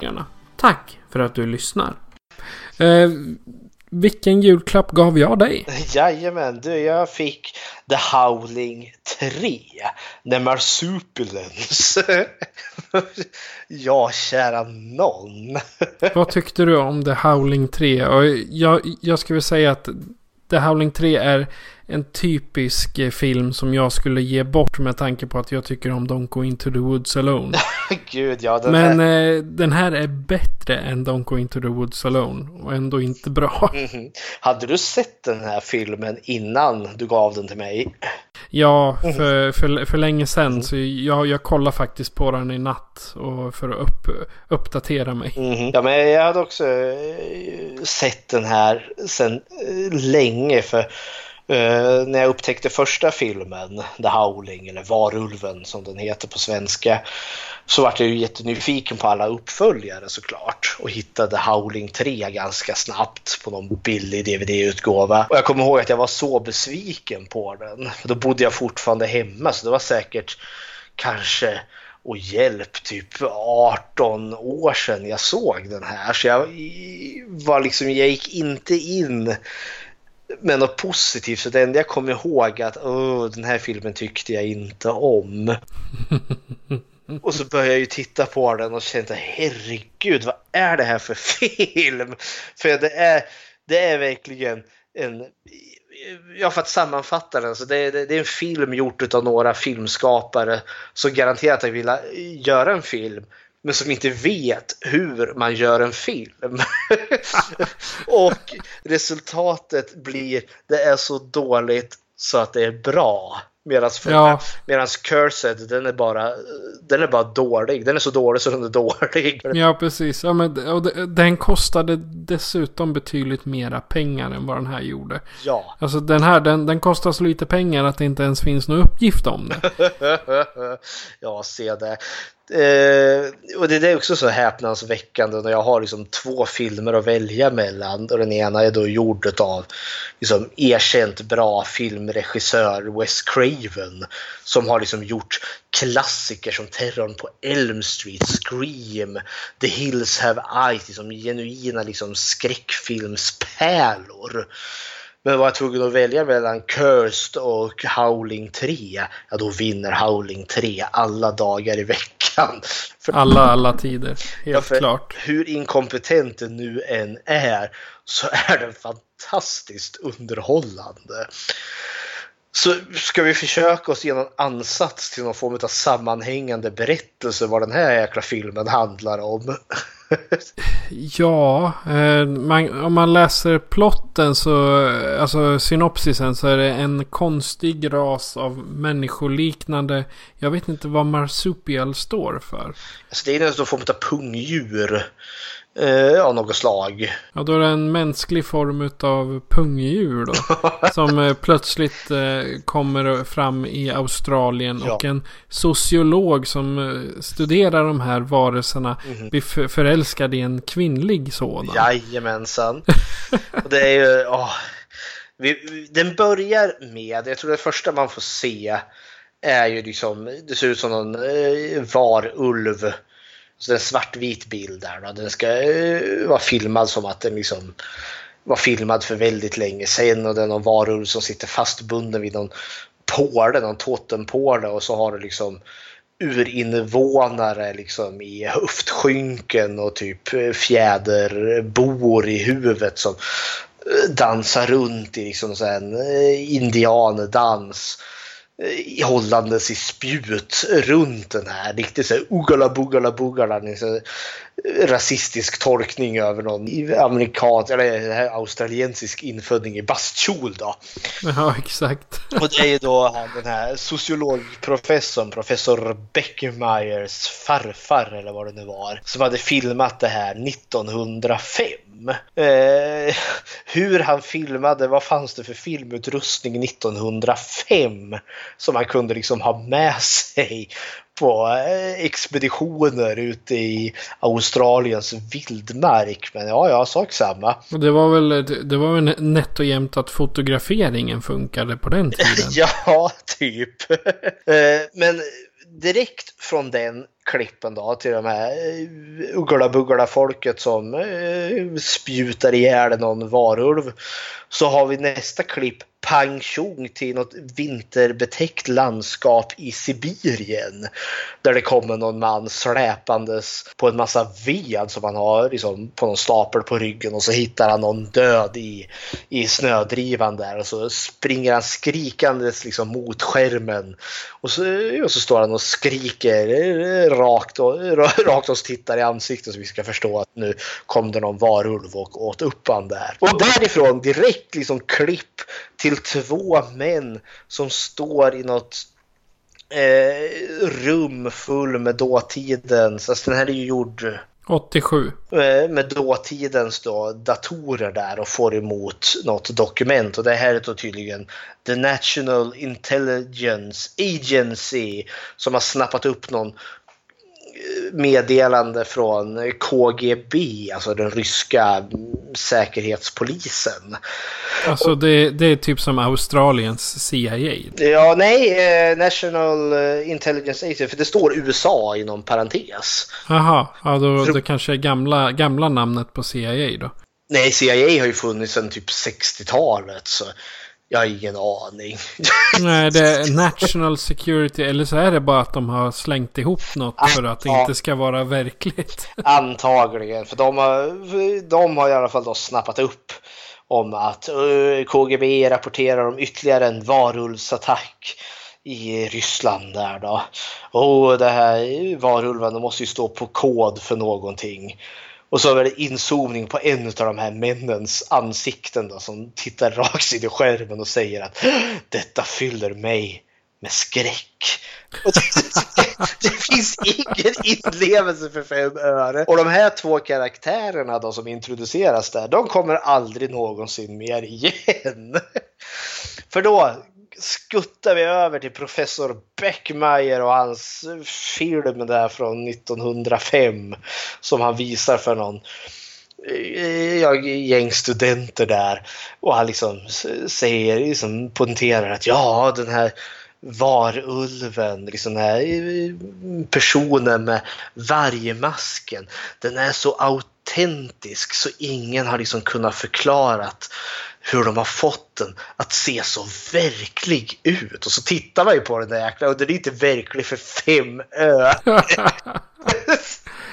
Speaker 8: today.
Speaker 5: Tack för att du lyssnar. Eh, vilken julklapp gav jag dig?
Speaker 6: Jajamän, du jag fick The Howling 3. The Marsupilens. ja, kära någon.
Speaker 5: Vad tyckte du om The Howling 3? Och jag, jag skulle säga att The Howling 3 är en typisk eh, film som jag skulle ge bort med tanke på att jag tycker om Don't Go Into The Woods Alone.
Speaker 6: Gud, ja. Den
Speaker 5: Men
Speaker 6: här...
Speaker 5: eh, den här är bättre än Don't Go Into The Woods Alone och ändå inte bra.
Speaker 6: Mhm. Hade du sett den här filmen innan du gav den till mig?
Speaker 5: Ja, för, för, för länge sedan. Så jag, jag kollar faktiskt på den i natt och för att upp, uppdatera mig.
Speaker 6: Mhm. Ja, men jag hade också eh, sett den här eh, länge för Uh, när jag upptäckte första filmen, The Howling eller Varulven som den heter på svenska, så vart jag ju jättenyfiken på alla uppföljare såklart och hittade Howling 3 ganska snabbt på någon billig DVD-utgåva. Och jag kommer ihåg att jag var så besviken på den. Då bodde jag fortfarande hemma så det var säkert kanske och hjälp, typ 18 år sedan jag såg den här. Så jag var liksom, jag gick inte in med något positivt. Så det enda jag kom ihåg att Åh, den här filmen tyckte jag inte om. Och så började jag ju titta på den och kände herregud vad är det här för film? För det är, det är verkligen en Ja, för att sammanfatta den, så det är, det är en film gjort av några filmskapare som garanterat vill göra en film men som inte vet hur man gör en film. och resultatet blir, det är så dåligt så att det är bra. Medan
Speaker 5: Ja.
Speaker 6: medans Cursed, den är, bara, den är bara dålig. Den är så dålig så den är dålig.
Speaker 5: Ja, precis. Ja, men, och de- den kostade dessutom betydligt mera pengar än vad den här gjorde.
Speaker 6: Ja.
Speaker 5: Alltså den här, den, den kostar så lite pengar att det inte ens finns någon uppgift om det.
Speaker 6: ja, se det. Eh, och det är också så häpnadsväckande när jag har liksom två filmer att välja mellan och den ena är då gjord av liksom erkänt bra filmregissör Wes Craven som har liksom gjort klassiker som Terrorn på Elm Street, Scream, The Hills Have Eyes, liksom genuina liksom skräckfilmspärlor. Men var jag tvungen att välja mellan Cursed och Howling 3, ja då vinner Howling 3 alla dagar i veckan. För,
Speaker 5: Alla, alla tider. Helt
Speaker 6: ja, för
Speaker 5: klart.
Speaker 6: Hur inkompetent den nu än är så är den fantastiskt underhållande. Så ska vi försöka oss ge någon ansats till någon form av sammanhängande berättelse vad den här jäkla filmen handlar om.
Speaker 5: Ja, eh, man, om man läser plotten så, eh, alltså synopsisen så är det en konstig ras av människoliknande, jag vet inte vad marsupial står för.
Speaker 6: Alltså det är någon form av pungdjur eh, av något slag.
Speaker 5: Ja, då är det en mänsklig form av pungdjur då. som eh, plötsligt eh, kommer fram i Australien.
Speaker 6: Ja.
Speaker 5: Och en sociolog som eh, studerar de här varelserna blir för- förälskad i en kvinnlig sådan.
Speaker 6: Jajamensan. Och det är ju, åh. Vi, den börjar med, jag tror det första man får se är ju liksom, det ser ut som någon varulv. Så det är en svartvit bild där. Då. Den ska eh, vara filmad som att den liksom var filmad för väldigt länge sedan och det är någon varulv som sitter fastbunden vid någon påle, någon totempåle och så har du liksom urinvånare liksom i höftskynken och typ eh, fjäderbor i huvudet som eh, dansar runt i liksom en eh, indiandans hållandes i spjut runt den här. Riktigt så här ugala bugala bugala. Rasistisk tolkning över någon amerikansk eller australiensisk inföding i bastkjol då.
Speaker 5: Ja, exakt.
Speaker 6: Och det är ju då han, den här sociologprofessorn, professor Beckmeyers farfar eller vad det nu var, som hade filmat det här 1905. Eh, hur han filmade, vad fanns det för filmutrustning 1905 som han kunde liksom ha med sig på eh, expeditioner ute i Australiens vildmark. Men ja, ja, sak samma.
Speaker 5: Det var väl, det var väl nätt och jämnt att fotograferingen funkade på den tiden?
Speaker 6: ja, typ. Eh, men direkt från den klippen då till de här Uggla-Buggla-folket som eh, spjutar ihjäl någon varulv. Så har vi nästa klipp pang tjong till något vinterbetäckt landskap i Sibirien. Där det kommer någon man släpandes på en massa ved som han har liksom, på någon stapel på ryggen och så hittar han någon död i, i snödrivan där och så springer han skrikandes liksom mot skärmen. Och så, och så står han och skriker rakt, och, rakt oss tittar i ansiktet så vi ska förstå att nu kom det någon varulv och åt upp han där. Och därifrån direkt liksom klipp till två män som står i något eh, rum full med dåtidens, alltså den här är ju gjord
Speaker 5: 87.
Speaker 6: Eh, med dåtidens då, datorer där och får emot något dokument. Och det här är då tydligen The National Intelligence Agency som har snappat upp någon meddelande från KGB, alltså den ryska säkerhetspolisen.
Speaker 5: Alltså det, det är typ som Australiens CIA?
Speaker 6: Ja, nej, eh, National eh, Intelligence Agency, för det står USA inom parentes.
Speaker 5: Jaha, ja, då, det kanske är gamla, gamla namnet på CIA då?
Speaker 6: Nej, CIA har ju funnits sedan typ 60-talet. Så jag har ingen aning.
Speaker 5: Nej, det är National Security. Eller så är det bara att de har slängt ihop något för att det inte ska vara verkligt.
Speaker 6: Antagligen, för de har, de har i alla fall då snappat upp om att uh, KGB rapporterar om ytterligare en varulvsattack i Ryssland där då. Och det här varulvarna måste ju stå på kod för någonting. Och så är det inzoomning på en av de här männens ansikten då, som tittar rakt in i skärmen och säger att detta fyller mig med skräck. det, finns ingen inlevelse för fem öre. Och de här två karaktärerna då som introduceras där, de kommer aldrig någonsin mer igen. För då skuttar vi över till professor Beckmeyer och hans film där från 1905 som han visar för någon eh, jag, gäng studenter där. Och han liksom säger, liksom poängterar att ja den här varulven, liksom den här eh, personen med vargmasken, den är så autentisk så ingen har liksom kunnat förklara hur de har fått den att se så verklig ut. Och så tittar man ju på den där jäkla och den är inte verklig för fem öre!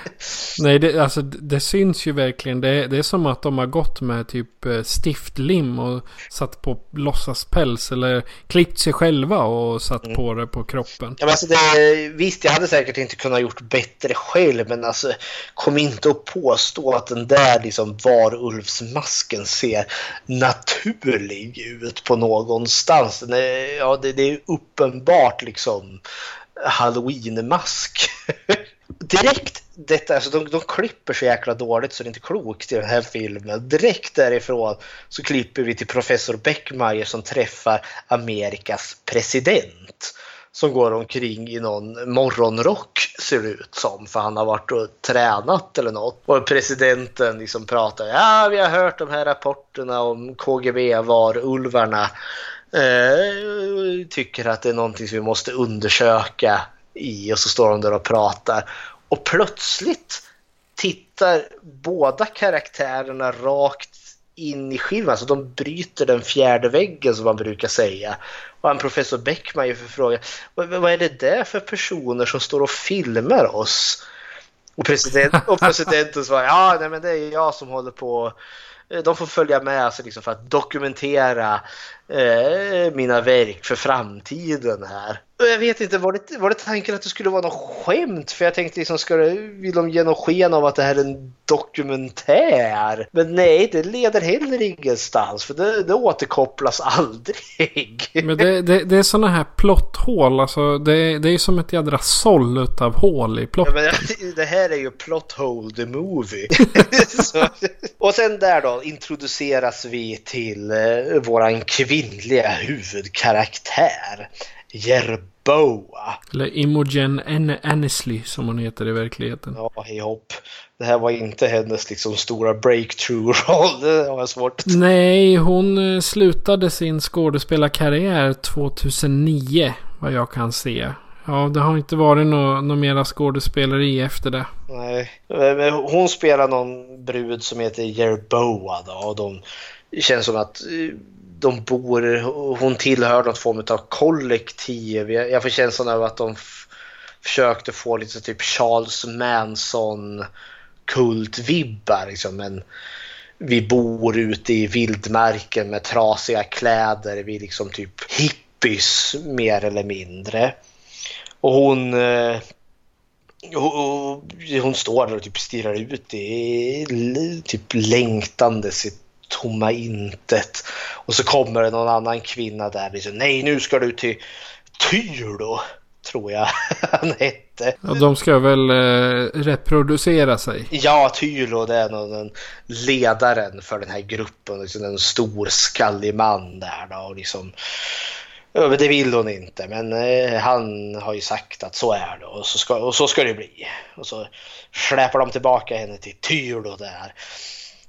Speaker 5: Nej, det, alltså, det syns ju verkligen. Det, det, är som att de har gått med typ eh, stiftlim och satt på låtsaspäls. Eller klippt sig själva och satt mm. på det på kroppen.
Speaker 6: Ja, men alltså det, visst, jag hade säkert inte kunnat gjort bättre själv. Men alltså, kom inte och påstå att den där liksom varulvsmasken ser naturlig ut på någonstans. Den är, ja, det, det är uppenbart liksom halloween-mask. Direkt detta, alltså de, de klipper så jäkla dåligt så det är inte klokt i den här filmen. Direkt därifrån så klipper vi till professor Beckmeyer som träffar Amerikas president. Som går omkring i någon morgonrock ser det ut som. För han har varit och tränat eller något. Och presidenten liksom pratar. Ja, vi har hört de här rapporterna om KGB-varulvarna Eh, tycker att det är någonting som vi måste undersöka i och så står de där och pratar. Och plötsligt tittar båda karaktärerna rakt in i skivan, alltså de bryter den fjärde väggen som man brukar säga. Och han professor Beckman ju frågar vad, vad är det där för personer som står och filmar oss? Och, president, och presidenten svarar ja nej, men det är jag som håller på de får följa med alltså liksom för att dokumentera eh, mina verk för framtiden här. Jag vet inte, var det, var det tanken att det skulle vara något skämt? För jag tänkte liksom, ska det, vill de ge något sken av att det här är en dokumentär? Men nej, det leder heller ingenstans för det, det återkopplas aldrig.
Speaker 5: Men det, det, det är sådana här plotthål, alltså det, det är som ett jädra såll utav hål i plotten. Ja,
Speaker 6: men det här är ju plot hole the movie. Så, och sen där då introduceras vi till eh, våran kvinnliga huvudkaraktär. Jerboa.
Speaker 5: Eller Imogen Annesley som hon heter i verkligheten.
Speaker 6: Ja, hej hopp. Det här var inte hennes liksom stora breakthrough-roll. Det har jag svårt
Speaker 5: Nej, hon eh, slutade sin skådespelarkarriär 2009. Vad jag kan se. Ja, det har inte varit några no mera skådespeleri efter det.
Speaker 6: Nej, hon spelar någon brud som heter Jerboa då. Och de känns som att eh, de bor, hon tillhör något form av kollektiv. Jag, jag får känslan av att de försökte få lite typ Charles Manson kultvibbar liksom. Men vi bor ute i vildmarken med trasiga kläder. Vi är liksom typ hippies mer eller mindre. Och hon eh, hon står där och typ stirrar ut i typ längtande sitt tomma intet. Och så kommer det någon annan kvinna där. Liksom, Nej, nu ska du till Tylo, tror jag han hette.
Speaker 5: Ja, de ska väl eh, reproducera sig?
Speaker 6: Ja, Tylo det är någon, den ledaren för den här gruppen. Liksom en stor skallig man där då. Och liksom, det vill hon inte, men eh, han har ju sagt att så är det och så ska, och så ska det bli. Och så släpar de tillbaka henne till Tylo där.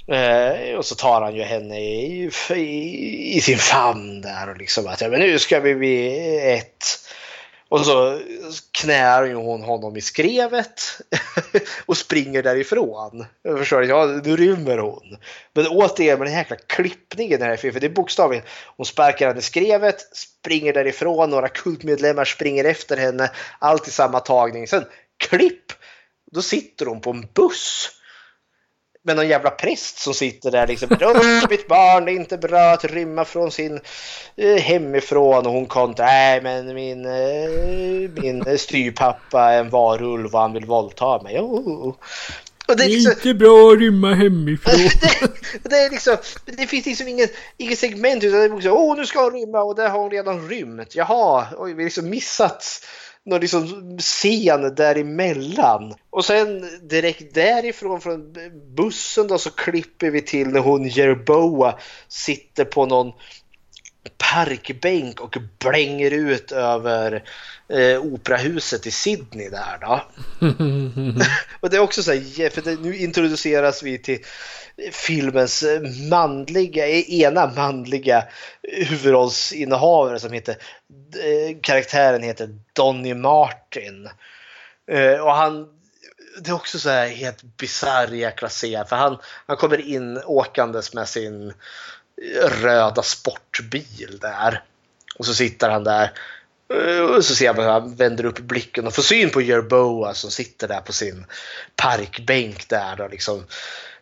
Speaker 6: Eh, och så tar han ju henne i, i, i, sin famn där och liksom att ja, men nu ska vi bli ett. Och så knär ju hon honom i skrevet och springer därifrån. Jag förstår, ja nu rymmer hon. Men återigen med den här jäkla klippningen här för det är bokstavligen hon sparkar henne i skrevet, springer därifrån, några kultmedlemmar springer efter henne, allt i samma tagning. Sen klipp! Då sitter hon på en buss med någon jävla präst som sitter där liksom. mitt barn, det är inte bra att rymma från sin eh, hemifrån. Och hon kontrar, nej men min, eh, min styrpappa är en varulv och han vill våldta mig. Oh.
Speaker 5: Och det, är liksom, det är inte bra att rymma hemifrån.
Speaker 6: det, det, är liksom, det finns liksom inget, inget segment utan det är liksom, åh nu ska hon rymma och där har hon redan rymt. Jaha, oj, vi har liksom missat någon liksom scen däremellan. Och sen direkt därifrån från bussen då så klipper vi till när hon Jerboa sitter på någon parkbänk och blänger ut över eh, operahuset i Sydney där då. och det är också så här, för det, nu introduceras vi till filmens manliga, ena manliga huvudrollsinnehavare som heter, eh, karaktären heter Donny Martin. Eh, och han, det är också så här helt bisarr jäkla scen för han, han kommer in åkandes med sin röda sportbil där. Och så sitter han där eh, och så ser man hur han vänder upp blicken och får syn på Jerboa som sitter där på sin parkbänk där. och liksom,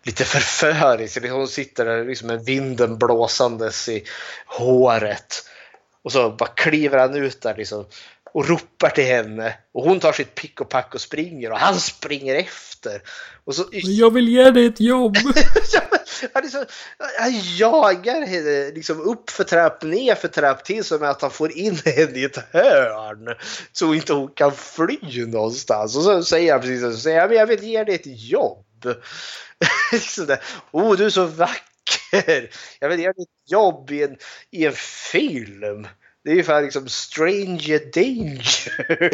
Speaker 6: lite förförisk. Liksom hon sitter där liksom med vinden blåsandes i håret. Och så bara kliver han ut där liksom och ropar till henne. Och hon tar sitt pick och pack och springer och han springer efter. Och så...
Speaker 5: Jag vill ge dig ett jobb!
Speaker 6: han, liksom, han jagar henne liksom upp för trapp, ner för trapp till som att han får in henne i ett hörn. Så inte hon kan fly någonstans. Och så säger han precis så, säger han, jag vill ge dig ett jobb. Oh, du är så vacker! Jag vill ge dig ett jobb i en, i en film. Det är ungefär liksom stranger danger.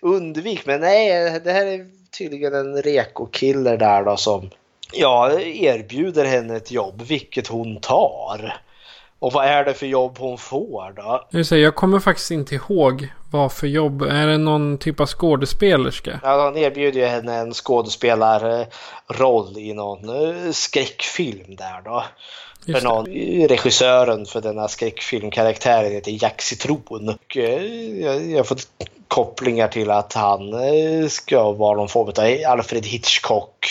Speaker 6: Undvik, men nej, det här är tydligen en reko-killer där då som ja, erbjuder henne ett jobb, vilket hon tar. Och vad är det för jobb hon får då?
Speaker 5: Jag, säga, jag kommer faktiskt inte ihåg vad för jobb. Är det någon typ av skådespelerska?
Speaker 6: Ja, han erbjuder ju henne en skådespelarroll i någon eh, skräckfilm där då. För någon, regissören för denna skräckfilmkaraktären heter Jack Citron. Och eh, jag har fått kopplingar till att han eh, ska vara någon form av Alfred Hitchcock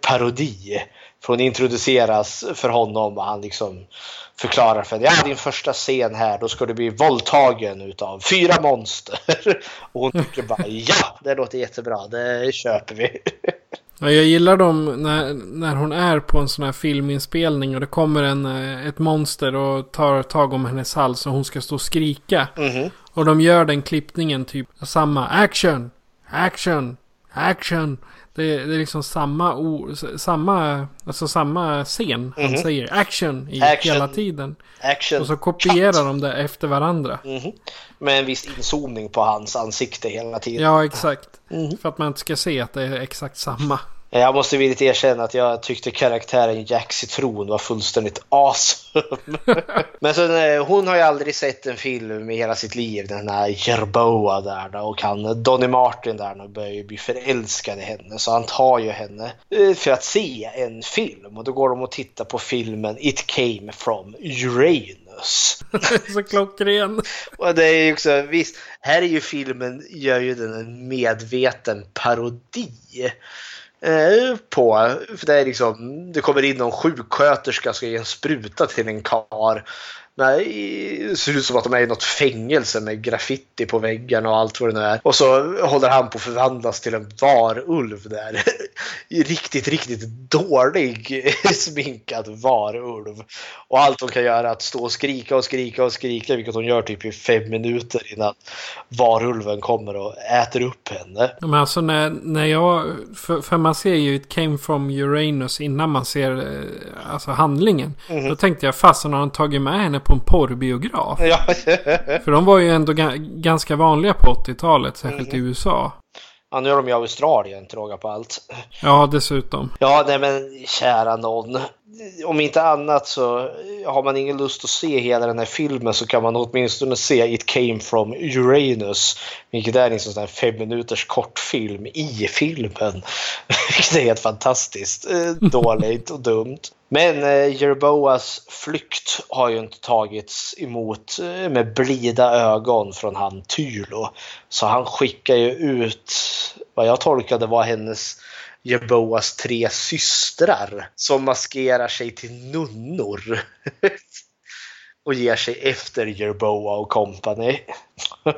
Speaker 6: parodi. För hon introduceras för honom och han liksom förklarar för henne. Ja, din första scen här, då ska du bli våldtagen utav fyra monster. Och hon tycker bara ja, det låter jättebra, det köper vi.
Speaker 5: Ja, jag gillar dem när, när hon är på en sån här filminspelning och det kommer en, eh, ett monster och tar tag om hennes hals och hon ska stå och skrika.
Speaker 6: Mm -hmm.
Speaker 5: Och de gör den klippningen typ samma action, action, action. Det, det är liksom samma, o, samma, alltså samma scen. Han mhm. säger action i action, hela tiden.
Speaker 6: Action,
Speaker 5: och så kopierar cut. de det efter varandra.
Speaker 6: Mm -hmm. Med en viss inzoomning på hans ansikte hela tiden.
Speaker 5: Ja, exakt. Mm -hmm. För att man inte ska se att det är exakt samma.
Speaker 6: Jag måste villigt erkänna att jag tyckte karaktären Jack Citron var fullständigt awesome. Men så, eh, hon har ju aldrig sett en film i hela sitt liv, den här Jerboa där då, och han, Donny Martin där och börjar ju bli förälskad i henne. Så han tar ju henne eh, för att se en film och då går de och tittar på filmen It came from Uranus.
Speaker 5: så klockren.
Speaker 6: och det är ju också, visst, här är ju filmen, gör ju den en medveten parodi Eh, Eh, på. För det, är liksom, det kommer in någon sjuksköterska och ska ge en spruta till en kar. Nej, det ser ut som att de är i något fängelse med graffiti på väggarna och allt vad det nu är. Och så håller han på att förvandlas till en varulv där. riktigt, riktigt dålig sminkad varulv. Och allt hon kan göra är att stå och skrika och skrika och skrika, vilket hon gör typ i fem minuter innan varulven kommer och äter upp henne.
Speaker 5: Men alltså när, när jag, för, för man ser ju It came from Uranus innan man ser eh, alltså handlingen. Mm -hmm. Då tänkte jag fasen har han tagit med henne på en porrbiograf?
Speaker 6: Ja.
Speaker 5: för de var ju ändå ganska vanliga på 80-talet, särskilt mm i USA.
Speaker 6: Ja, nu är de i Australien till på allt.
Speaker 5: Ja, dessutom.
Speaker 6: Ja, nej men kära någon. Om inte annat så har man ingen lust att se hela den här filmen så kan man åtminstone se It came from Uranus. Vilket är en sån här fem minuters kortfilm i filmen. Vilket är helt fantastiskt eh, dåligt och dumt. Men eh, Jerboas flykt har ju inte tagits emot eh, med blida ögon från han Tylo. Så han skickar ju ut vad jag tolkade var hennes Jeboas tre systrar som maskerar sig till nunnor. och ger sig efter Jerboa och company.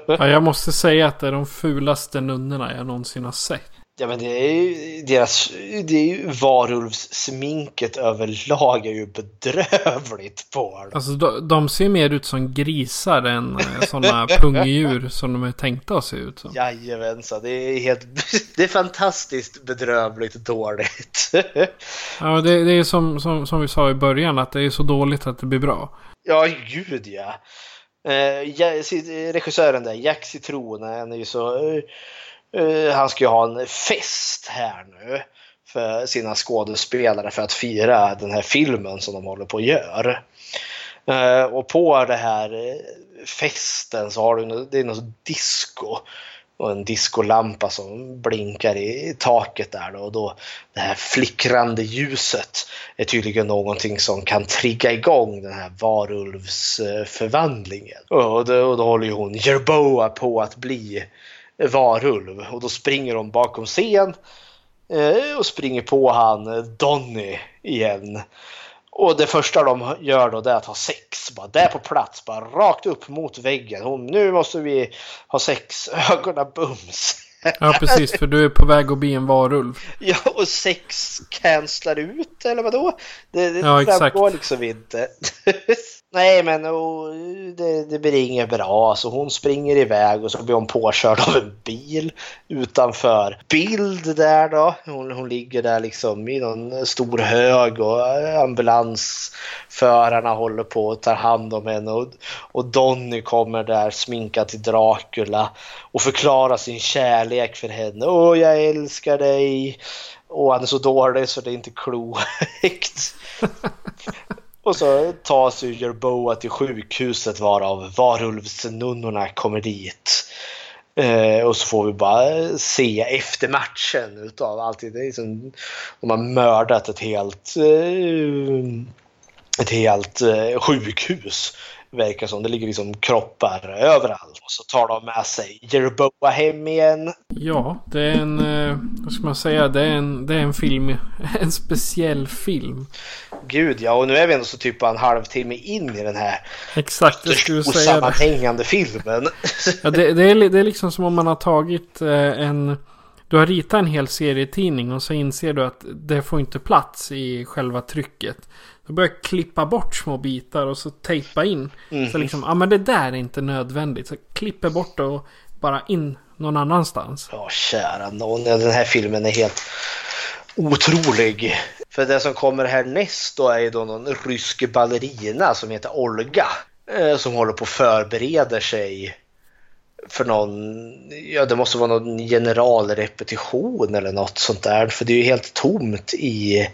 Speaker 5: ja, jag måste säga att det är de fulaste nunnorna jag någonsin har sett.
Speaker 6: Ja men det är ju deras, det är ju varulvssminket överlag är ju bedrövligt på dem.
Speaker 5: Alltså de, de, ser mer ut som grisar än eh, sådana pungdjur som de är tänkta att se ut som.
Speaker 6: Jajamensan, det är helt, det är fantastiskt bedrövligt dåligt.
Speaker 5: ja det, det är som, som, som vi sa i början att det är så dåligt att det blir bra.
Speaker 6: Ja gud ja. Eh, regissören där, Jack Citron, han är ju så eh, Uh, han ska ju ha en fest här nu för sina skådespelare för att fira den här filmen som de håller på och gör. Uh, och på den här eh, festen så har du det är något disco och en diskolampa som blinkar i taket där då, och då det här flickrande ljuset är tydligen någonting som kan trigga igång den här varulvsförvandlingen. Och då, och då håller ju hon Jerboa på att bli varulv och då springer de bakom scen eh, och springer på han eh, Donny igen. Och det första de gör då är att ha sex. Bara där på plats, bara rakt upp mot väggen. Hon, nu måste vi ha sex, ögonen bums.
Speaker 5: Ja precis, för du är på väg att bli en varulv.
Speaker 6: Ja, och sex cancelar ut, eller vadå? Det, det ja, framgår liksom inte. Nej, men och, det, det blir inget bra. Alltså, hon springer iväg och så blir hon påkörd av en bil utanför. Bild där då. Hon, hon ligger där liksom i någon stor hög och ambulansförarna håller på och tar hand om henne. Och, och Donny kommer där sminkad till Dracula och förklarar sin kärlek för henne. Åh, jag älskar dig. Och han är så dålig så det är inte klokt. Och så tas ju Jerboa till sjukhuset varav varulvsnunnorna kommer dit. Eh, och så får vi bara se efter matchen utav allt. Det är liksom, de har mördat ett helt, eh, ett helt eh, sjukhus. Verkar som. Det ligger liksom kroppar överallt. Och så tar de med sig Jerboa hem igen.
Speaker 5: Ja, det är en, eh, vad ska man säga, det är en, det är en film, en speciell film.
Speaker 6: Gud ja, och nu är vi ändå så typ en halvtimme in i den här
Speaker 5: Exakt, jag skulle säga
Speaker 6: osammanhängande filmen.
Speaker 5: Ja, det, det, är, det är liksom som om man har tagit eh, en... Du har ritat en hel serietidning och så inser du att det får inte plats i själva trycket. Du börjar klippa bort små bitar och så tejpa in. Så liksom, ja men det där är inte nödvändigt. Så klipper bort det och bara in någon annanstans.
Speaker 6: Ja, kära någon. Den här filmen är helt otrolig. För det som kommer härnäst då är ju då någon rysk ballerina som heter Olga. Eh, som håller på och förbereder sig för någon, ja det måste vara någon generalrepetition eller något sånt där. För det är ju helt tomt i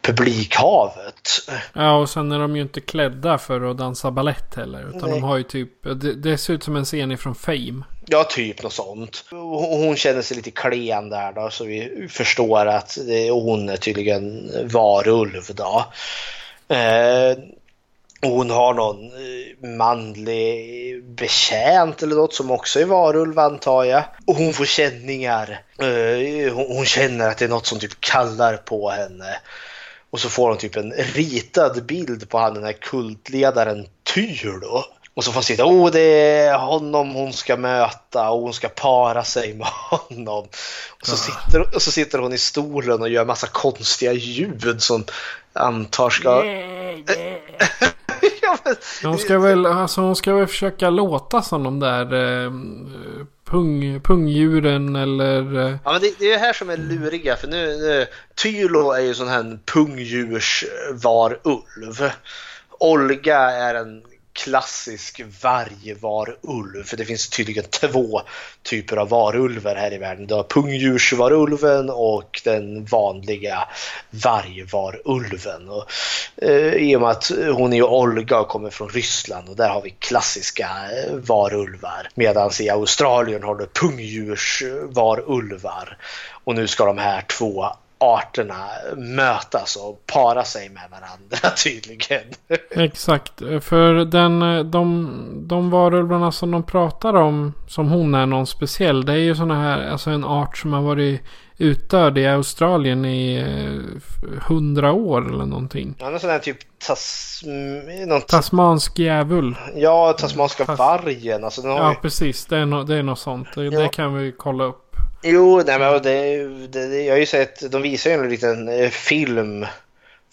Speaker 6: publikhavet.
Speaker 5: Ja och sen är de ju inte klädda för att dansa ballett heller. Utan
Speaker 6: Nej.
Speaker 5: de har ju typ, det, det ser ut som en scen ifrån Fame.
Speaker 6: Ja, typ något sånt. Hon känner sig lite klen där då, så vi förstår att det- hon är tydligen varulv då. Eh, och hon har någon eh, manlig betjänt eller något som också är varulv antar jag. Och hon får känningar. Eh, hon, känner att det är något som typ kallar på henne. Och så får hon typ en ritad bild på han den här kultledaren Tylo. Och så får hon sitta, åh det är honom hon ska möta och hon ska para sig med honom. Och så, sitter, och så sitter hon i stolen och gör massa konstiga ljud som antar ska... ja, men,
Speaker 5: Hon ska väl, alltså hon ska väl försöka låta som de där eh, pung, pungdjuren eller... Eh,
Speaker 6: Ja, men det, det är det här som är luriga för nu, nu Tylo är ju sån här pungdjursvarulv. Olga är en klassisk vargvarulv. För det finns tydligen två typer av varulvar här i världen. Du har pungdjursvarulven och den vanliga vargvarulven. Och, eh, I och med att hon är ju Olga och kommer från Ryssland och där har vi klassiska eh, varulvar. Medan i Australien har du pungdjursvarulvar. Och nu ska de här två arterna mötas och para sig med varandra tydligen.
Speaker 5: exakt. För den, de, de varulvarna som de pratar om, som hon är någon speciell. Det är ju såna här, alltså en art som har varit utdöd i Australien i eh, hundra år eller någonting.
Speaker 6: Han är sån här typ tas, någon,
Speaker 5: Tasmansk djävul.
Speaker 6: ja, tasmanska vargen. Alltså,
Speaker 5: Ja,
Speaker 6: ju,
Speaker 5: precis. Det är, no, det är något sånt. Det,
Speaker 6: Ja.
Speaker 5: det kan vi kolla upp.
Speaker 6: Jo, nej, men det, det, det, jag har ju sett, de visar ju en liten eh, film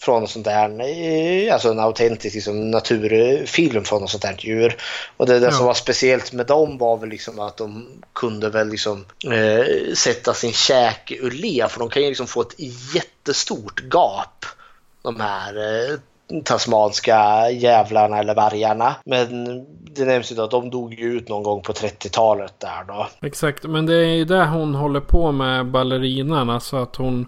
Speaker 6: från sånt där, eh, alltså en autentisk liksom, naturfilm från något sånt där djur. Och det, det
Speaker 5: Ja.
Speaker 6: som var speciellt med dem var väl liksom att de kunde väl liksom eh, sätta sin käke ur le för de kan ju liksom få ett jättestort gap. De här eh, tasmanska jävlarna eller vargarna. Men det nämns ju då att de dog ju ut någon gång på 30-talet där då.
Speaker 5: Exakt, men det är ju det hon håller på med ballerinan. Alltså att hon,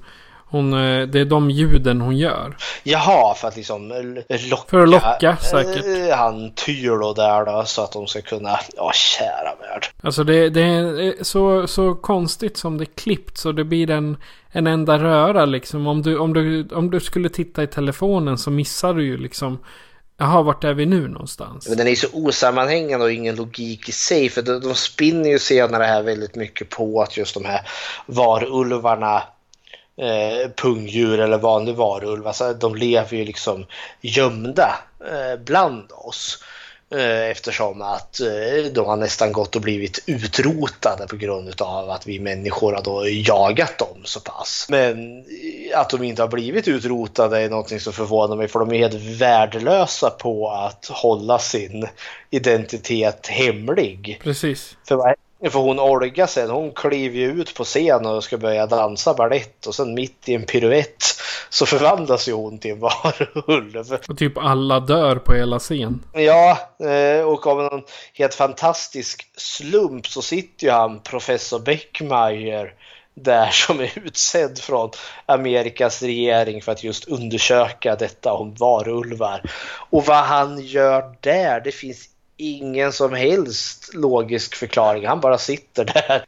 Speaker 5: hon, eh, det är de ljuden hon gör.
Speaker 6: Jaha, för att liksom locka,
Speaker 5: För att locka, säkert.
Speaker 6: eh, han Tylo där då så att de ska kunna, ja kära värld.
Speaker 5: Alltså det, det är eh, så, så konstigt som det är klippt så det blir en, en enda röra liksom. Om du, om, du, om du skulle titta i telefonen så missar du ju liksom. Jaha, vart är vi nu någonstans?
Speaker 6: Men den är så osammanhängande och ingen logik i sig för de, de spinner ju senare här väldigt mycket på att just de här varulvarna eh, pungdjur eller vanlig varulv, alltså, de lever ju liksom gömda eh, bland oss. Eh, eftersom att eh, de har nästan gått och blivit utrotade på grund av att vi människor har då jagat dem så pass. Men eh, att de inte har blivit utrotade är någonting som förvånar mig för de är helt värdelösa på att hålla sin identitet hemlig.
Speaker 5: Precis.
Speaker 6: För, för hon Olga sen, hon kliver ju ut på scen och ska börja dansa ballett och sen mitt i en piruett så förvandlas ju hon till en varulv.
Speaker 5: Och typ alla dör på hela scen.
Speaker 6: Ja, eh, och av en helt fantastisk slump så sitter ju han professor Beckmeier där som är utsedd från Amerikas regering för att just undersöka detta om varulvar. Och vad han gör där, det finns ingen som helst logisk förklaring. Han bara sitter där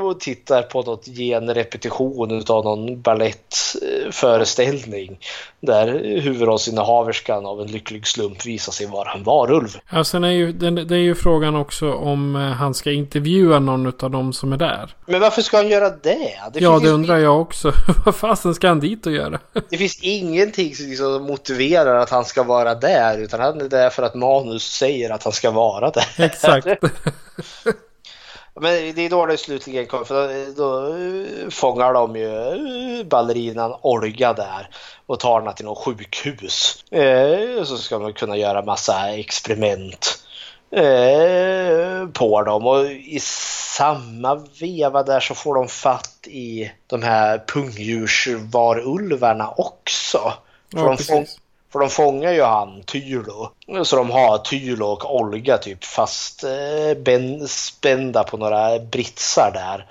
Speaker 6: och tittar på något genrepetition av någon ballettföreställning där huvudrollsinnehaverskan av en lycklig slump visar sig vara en varulv.
Speaker 5: Ja, sen är ju, det är ju frågan också om eh, han ska intervjua någon av dem som är där.
Speaker 6: Men varför ska han göra det?
Speaker 5: det ja, det undrar jag också. Vad fasen ska han dit och göra?
Speaker 6: det finns ingenting som liksom motiverar att han ska vara där, utan han är där för att manus säger att han ska vara där.
Speaker 5: Exakt.
Speaker 6: Men det är då det slutligen kommer, för då, då fångar de ju ballerinan Olga där och tar henne till något sjukhus. Eh, så ska man kunna göra massa experiment eh, på dem och i samma veva där så får de fatt i de här pungdjursvarulvarna också. Ja, de, för de fångar ju han Tylo. Så de har Tylo och Olga typ fast eh, spända på några britsar där.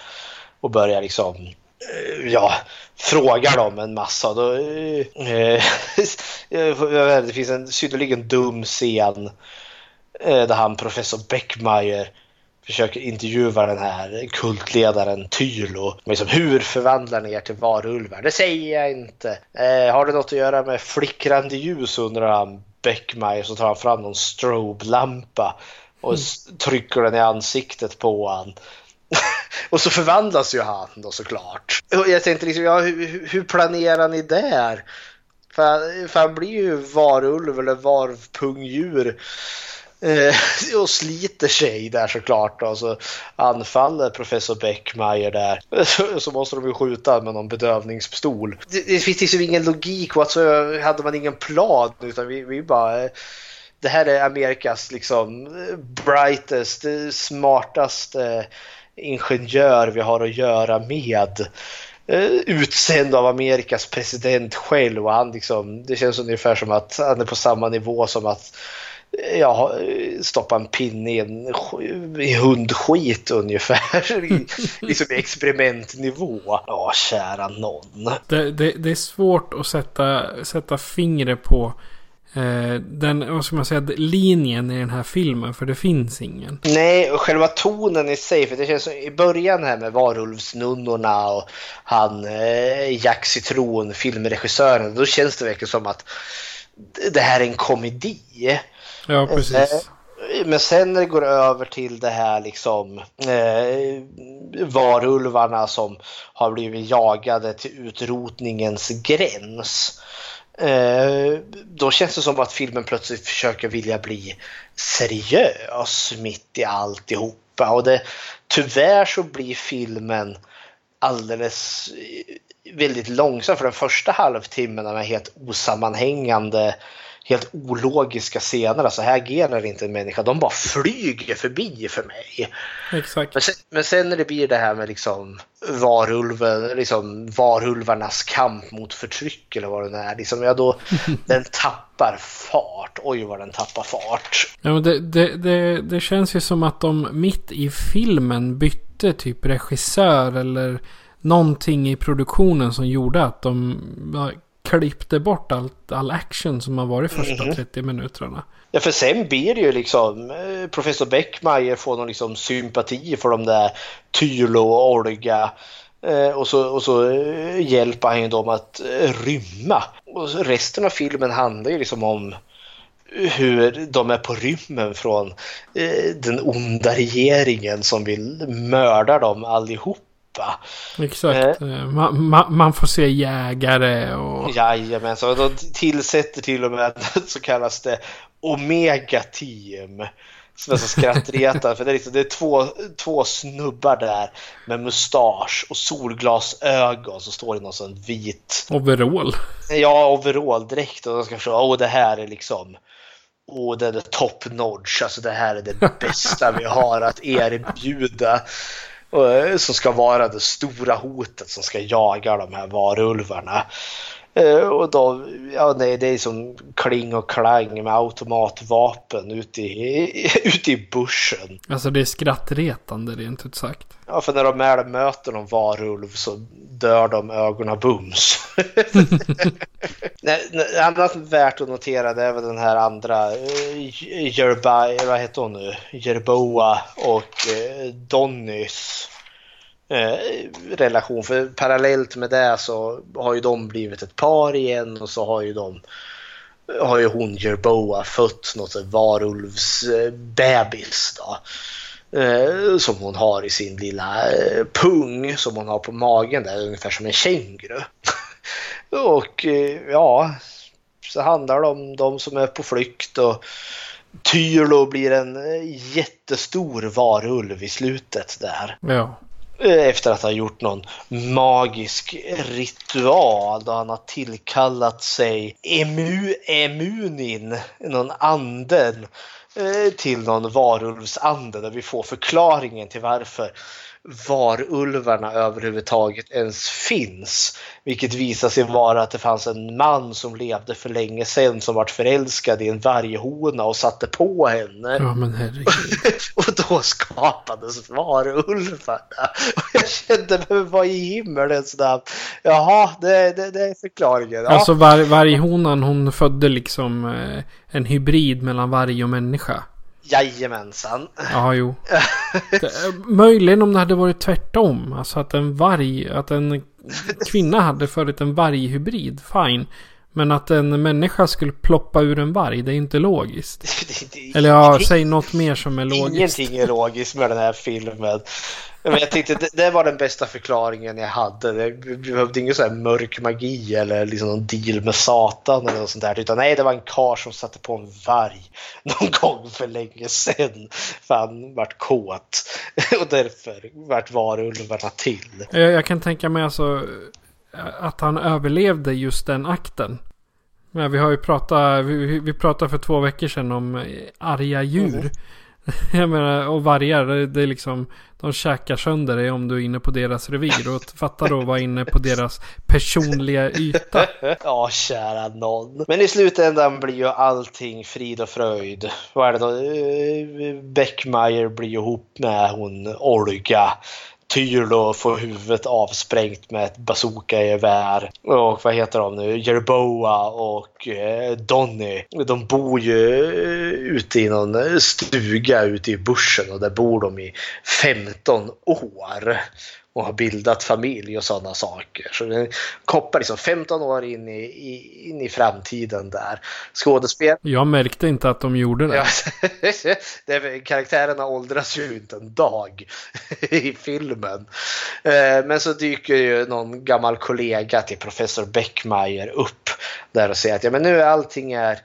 Speaker 6: Och börjar liksom eh, ja, frågar dem en massa. Då, eh, eh det finns en synnerligen dum scen eh, där han professor Beckmeyer försöker intervjua den här kultledaren Tylo. Liksom, hur förvandlar ni er till varulvar? Det säger jag inte. Eh, har det något att göra med flickrande ljus undrar han Beckmeyer så tar han fram någon strobe-lampa och mm. trycker den i ansiktet på han. och så förvandlas ju han då såklart. Jag tänkte liksom, ja, hur, hur planerar ni där? För, för han blir ju varulv eller varvpungdjur Eh, och sliter sig där såklart. Och så anfaller professor Beckmeyer där. Så, måste de ju skjuta med någon bedövningspistol. Det, det finns liksom ingen logik och så hade man ingen plan utan vi, vi bara eh, det här är Amerikas liksom eh, brightest, eh, smartaste ingenjör vi har att göra med. Utsänd av Amerikas president själv och han liksom, det känns ungefär som att han är på samma nivå som att ja, stoppa en pinne i, en, i hundskit ungefär. I, liksom experimentnivå. Ja, kära någon.
Speaker 5: Det, det, det, är svårt att sätta, sätta fingret på eh, den, vad ska man säga, linjen i den här filmen. För det finns ingen.
Speaker 6: Nej, och själva tonen i sig. För det känns som i början här med varulvsnunnorna och han eh, Jack Citron, filmregissören. Då känns det verkligen som att det här är en komedi.
Speaker 5: Ja, precis.
Speaker 6: Men sen när det går över till det här liksom eh, varulvarna som har blivit jagade till utrotningens gräns. Eh, då känns det som att filmen plötsligt försöker vilja bli seriös mitt i alltihopa. Och det, tyvärr så blir filmen alldeles eh, väldigt långsam för den första halvtimmen är helt osammanhängande helt ologiska scener. Alltså här agerar inte en människa, de bara flyger förbi för mig.
Speaker 5: Exakt.
Speaker 6: Men sen, men sen när det blir det här med liksom varulven, liksom varulvarnas kamp mot förtryck eller vad det är, liksom, ja då den tappar fart. Oj vad den tappar fart.
Speaker 5: Ja, men det, det, det, det känns ju som att de mitt i filmen bytte typ regissör eller någonting i produktionen som gjorde att de klippte bort allt, all action som har varit första mm. 30 minuterna.
Speaker 6: Ja, för sen blir det ju liksom eh, professor Beckmeyer får någon liksom sympati för de där Tylo och Olga. Eh, och så, och så eh, hjälper han ju dem att rymma. Och resten av filmen handlar ju liksom om hur de är på rymmen från den onda regeringen som vill mörda dem allihop?
Speaker 5: Exakt. Eh, man, man, man, får se jägare och...
Speaker 6: Jajamensan. De tillsätter till och med så kallas det Omega Team. Som är så skrattretande. för det är, liksom, det är två, två snubbar där med mustasch och solglasögon som står i någon sån vit...
Speaker 5: Overall.
Speaker 6: Ja, overall direkt. Och de ska förstå, åh det här är liksom... Åh, det är top notch. Alltså det här är det bästa vi har att erbjuda. Eh, som ska vara det stora hotet som ska jaga de här varulvarna. Eh, och då, ja nej, det är som kling och klang med automatvapen ute i, ute i bussen.
Speaker 5: Alltså det är skrattretande rent ut sagt.
Speaker 6: Ja, för när de väl möter någon varulv så dör de ögonen bums. Annat värt att notera det är väl den här andra uh, Jerba, vad heter hon nu? Jerboa och uh, Donnys Eh, relation. För parallellt med det så har ju de blivit ett par igen och så har ju de har ju hon Jerboa fött något varulvsbebis då. Eh, som hon har i sin lilla eh, pung som hon har på magen där, ungefär som en känguru. och eh, ja, så handlar det om de som är på flykt och Tyrlo blir en eh, jättestor varulv i slutet där.
Speaker 5: Ja.
Speaker 6: Eh, efter att ha gjort någon magisk ritual då han har tillkallat sig Emu, Emunin, någon anden eh, till någon varulvsande där vi får förklaringen till varför varulvarna överhuvudtaget ens finns. Vilket visar sig vara att det fanns en man som levde för länge sedan som vart förälskad i en varghona och satte på henne.
Speaker 5: Ja men herregud.
Speaker 6: och då skapades varulvarna. Och jag kände, men vad i himmelens namn? Jaha, det, det, det är förklaringen. Ja.
Speaker 5: Alltså var, varghonan hon födde liksom eh, en hybrid mellan varg och människa.
Speaker 6: Jajamensan.
Speaker 5: Ja, jo. Det, möjligen om det hade varit tvärtom. Alltså att en varg, att en kvinna hade förit en varghybrid. Fine. Men att en människa skulle ploppa ur en varg, det är inte logiskt. Eller ja, säg något mer som är logiskt.
Speaker 6: Ingenting är logiskt med den här filmen. Men jag tyckte det, det var den bästa förklaringen jag hade. Det behövde ingen sån här mörk magi eller liksom någon deal med Satan eller något sånt där. Utan nej, det var en kar som satte på en varg någon gång för länge sedan. För han vart kåt. Och därför vart varulvarna till.
Speaker 5: Jag, jag kan tänka mig alltså att han överlevde just den akten. Men vi har ju pratat, vi, vi pratade för två veckor sedan om arga djur. Mm. Jag menar, och vargar, det är liksom, de käkar sönder dig om du är inne på deras revir. Och fatta då att vara inne på deras personliga yta.
Speaker 6: ja, kära någon. Men i slutändan blir ju allting frid och fröjd. Vad är det då? Eh, Beckmeyer blir ihop med hon Olga. Tyrlo får huvudet avsprängt med ett bazooka-gevär. Och vad heter de nu? Jerboa och eh, Donny. De bor ju eh, ute i någon eh, stuga ute i bushen och där bor de i 15 år och har bildat familj och sådana saker. Så den koppar liksom 15 år in i, i, in i framtiden där. Skådespel.
Speaker 5: Jag märkte inte att de gjorde det. Ja,
Speaker 6: det karaktärerna åldras ju inte en dag i filmen. Eh, men så dyker ju någon gammal kollega till professor Beckmeyer upp där och säger att ja, men nu är allting är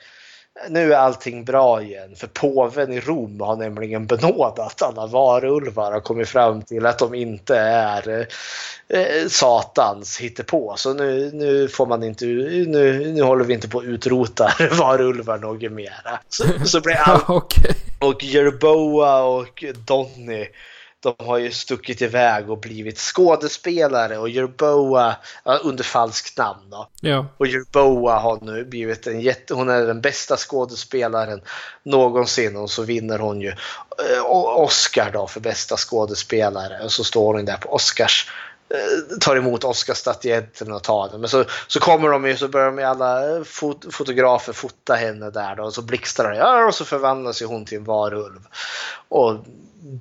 Speaker 6: nu är allting bra igen. För påven i Rom har nämligen benådat alla varulvar och kommit fram till att de inte är eh, Satans hittepå. Så nu, nu får man inte, nu, nu håller vi inte på att utrota varulvar något mera. Så, så blir allt, och Jerboa och Donny de har ju stuckit iväg och blivit skådespelare och Jerboa under falskt namn. Då.
Speaker 5: Ja.
Speaker 6: Och Jerboa har nu blivit en jätte, hon är den bästa skådespelaren någonsin och så vinner hon ju eh, Oscar då för bästa skådespelare och så står hon där på Oscars Eh, tar emot Oscarsstatyetten och tar den. Men så, så kommer de ju så börjar de alla fot, fotografer fota henne där då, och så blixtrar det och så förvandlas ju hon till en varulv. Och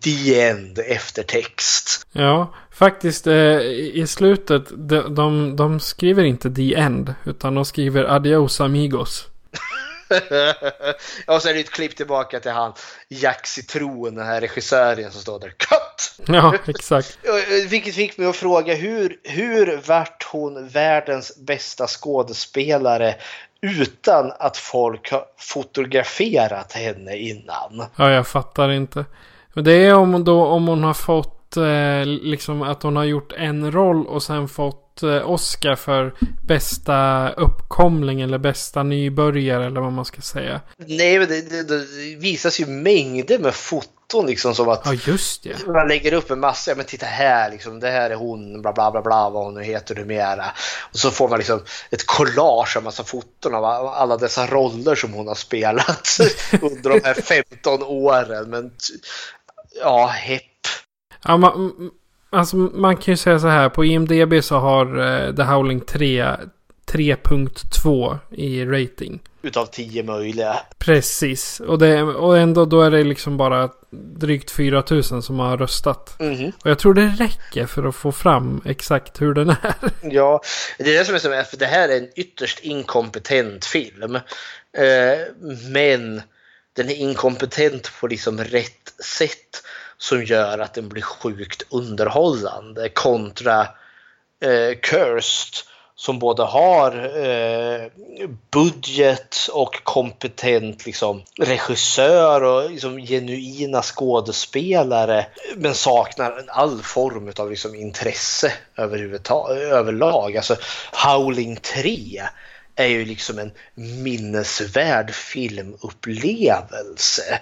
Speaker 6: the end eftertext.
Speaker 5: Ja, faktiskt eh, i slutet de, de, de skriver inte the end utan de skriver adios amigos.
Speaker 6: och så är det ett klipp tillbaka till han Jack Citron, den här regissören som står där. Cut!
Speaker 5: Ja, exakt.
Speaker 6: Vilket fick mig att fråga hur, hur vart hon världens bästa skådespelare utan att folk har fotograferat henne innan?
Speaker 5: Ja, jag fattar inte. Det är om, då, om hon har fått eh, liksom att hon har gjort en roll och sen fått Eh, Oscar för bästa uppkomling eller bästa nybörjare eller vad man ska säga.
Speaker 6: Nej, men det, det, det visas ju mängder med foton foton liksom som att
Speaker 5: Ja, just det.
Speaker 6: man lägger upp en massa, ja, men titta här, liksom, det här är hon, bla bla bla bla, vad hon nu heter numera. Och så får man liksom ett collage av massa foton av alla dessa roller som hon har spelat under de här 15 åren. Men ja, hepp.
Speaker 5: Ja, man, alltså, man kan ju säga så här. På IMDB så har uh, The Howling 3 3.2 i rating.
Speaker 6: Utav 10 möjliga.
Speaker 5: Precis. Och, det, och ändå då är det liksom bara drygt 4000 som har röstat.
Speaker 6: Mm.
Speaker 5: Och jag tror det räcker för att få fram exakt hur den är.
Speaker 6: Ja, det är det som är så för det här är en ytterst inkompetent film. Eh, men den är inkompetent på liksom rätt sätt som gör att den blir sjukt underhållande kontra eh, Cursed som både har eh, budget och kompetent liksom, regissör och liksom, genuina skådespelare men saknar all form av liksom, intresse överlag. Alltså Howling 3 är ju liksom en minnesvärd filmupplevelse.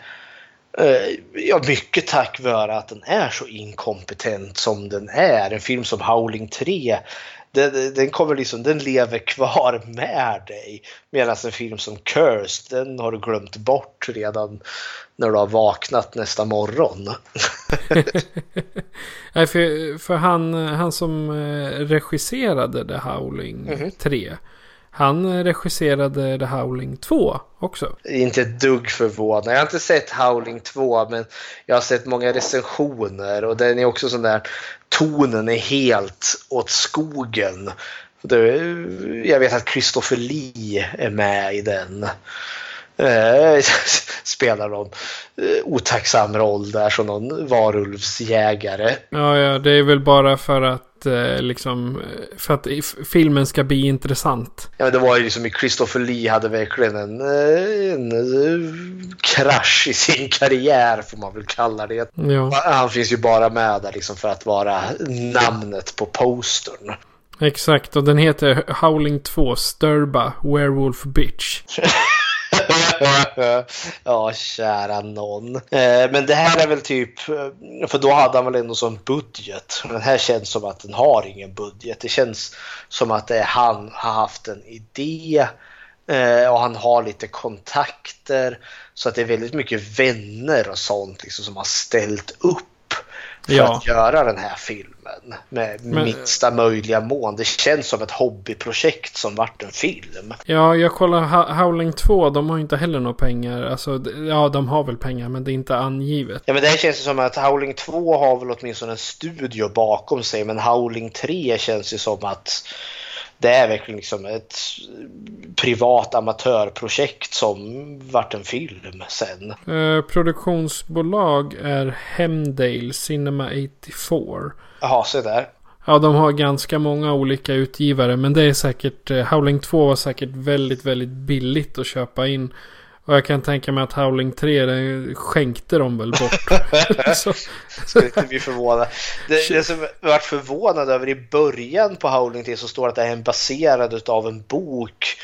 Speaker 6: Eh, ja, mycket tack vare att den är så inkompetent som den är. En film som Howling 3 den, den, kommer liksom, den lever kvar med dig. Medan en film som Cursed, den har du glömt bort redan när du har vaknat nästa morgon.
Speaker 5: Nej, för, för han, han som eh, regisserade The Howling mm -hmm. 3. Han regisserade The Howling 2 också.
Speaker 6: Inte ett dugg förvånad. Jag har inte sett Howling 2 men jag har sett många recensioner och den är också sån där tonen är helt åt skogen. Jag vet att Christopher Lee är med i den. Eh, spelar någon eh, otacksam roll där som någon varulvsjägare.
Speaker 5: Ja, ja, det är väl bara för att eh, liksom för att filmen ska bli intressant.
Speaker 6: Ja, det var ju liksom Christopher Lee hade verkligen en, en krasch i sin karriär får man väl kalla det.
Speaker 5: Ja.
Speaker 6: Han finns ju bara med där liksom för att vara namnet på postern.
Speaker 5: Exakt, och den heter Howling 2 Sturba Werewolf Bitch.
Speaker 6: ja, kära någon. Eh, men det här är väl typ, eh, för då hade han väl ändå sån budget. Den här känns som att den har ingen budget. Det känns som att det är han har haft en idé eh, och han har lite kontakter. Så att det är väldigt mycket vänner och sånt liksom, som har ställt upp för ja. att göra den här filmen med Men, minsta möjliga mån. Det känns som ett hobbyprojekt som vart en film.
Speaker 5: Ja, jag kollar Howling 2. De har inte heller några pengar. Alltså, ja, de har väl pengar, men det är inte angivet.
Speaker 6: Ja, men det känns som att Howling 2 har väl åtminstone en studio bakom sig. Men Howling 3 känns ju som att det är verkligen liksom ett privat amatörprojekt som vart en film sen.
Speaker 5: Eh, produktionsbolag är Hemdale Cinema 84.
Speaker 6: Jaha, se där.
Speaker 5: Ja, de har ganska många olika utgivare. Men det är säkert, eh, Howling 2 var säkert väldigt, väldigt billigt att köpa in. Och jag kan tänka mig att Howling 3, den skänkte de väl bort.
Speaker 6: så. Skulle inte bli förvånad. Det, det som jag varit förvånad över i början på Howling 3 så står det att det är baserad av en bok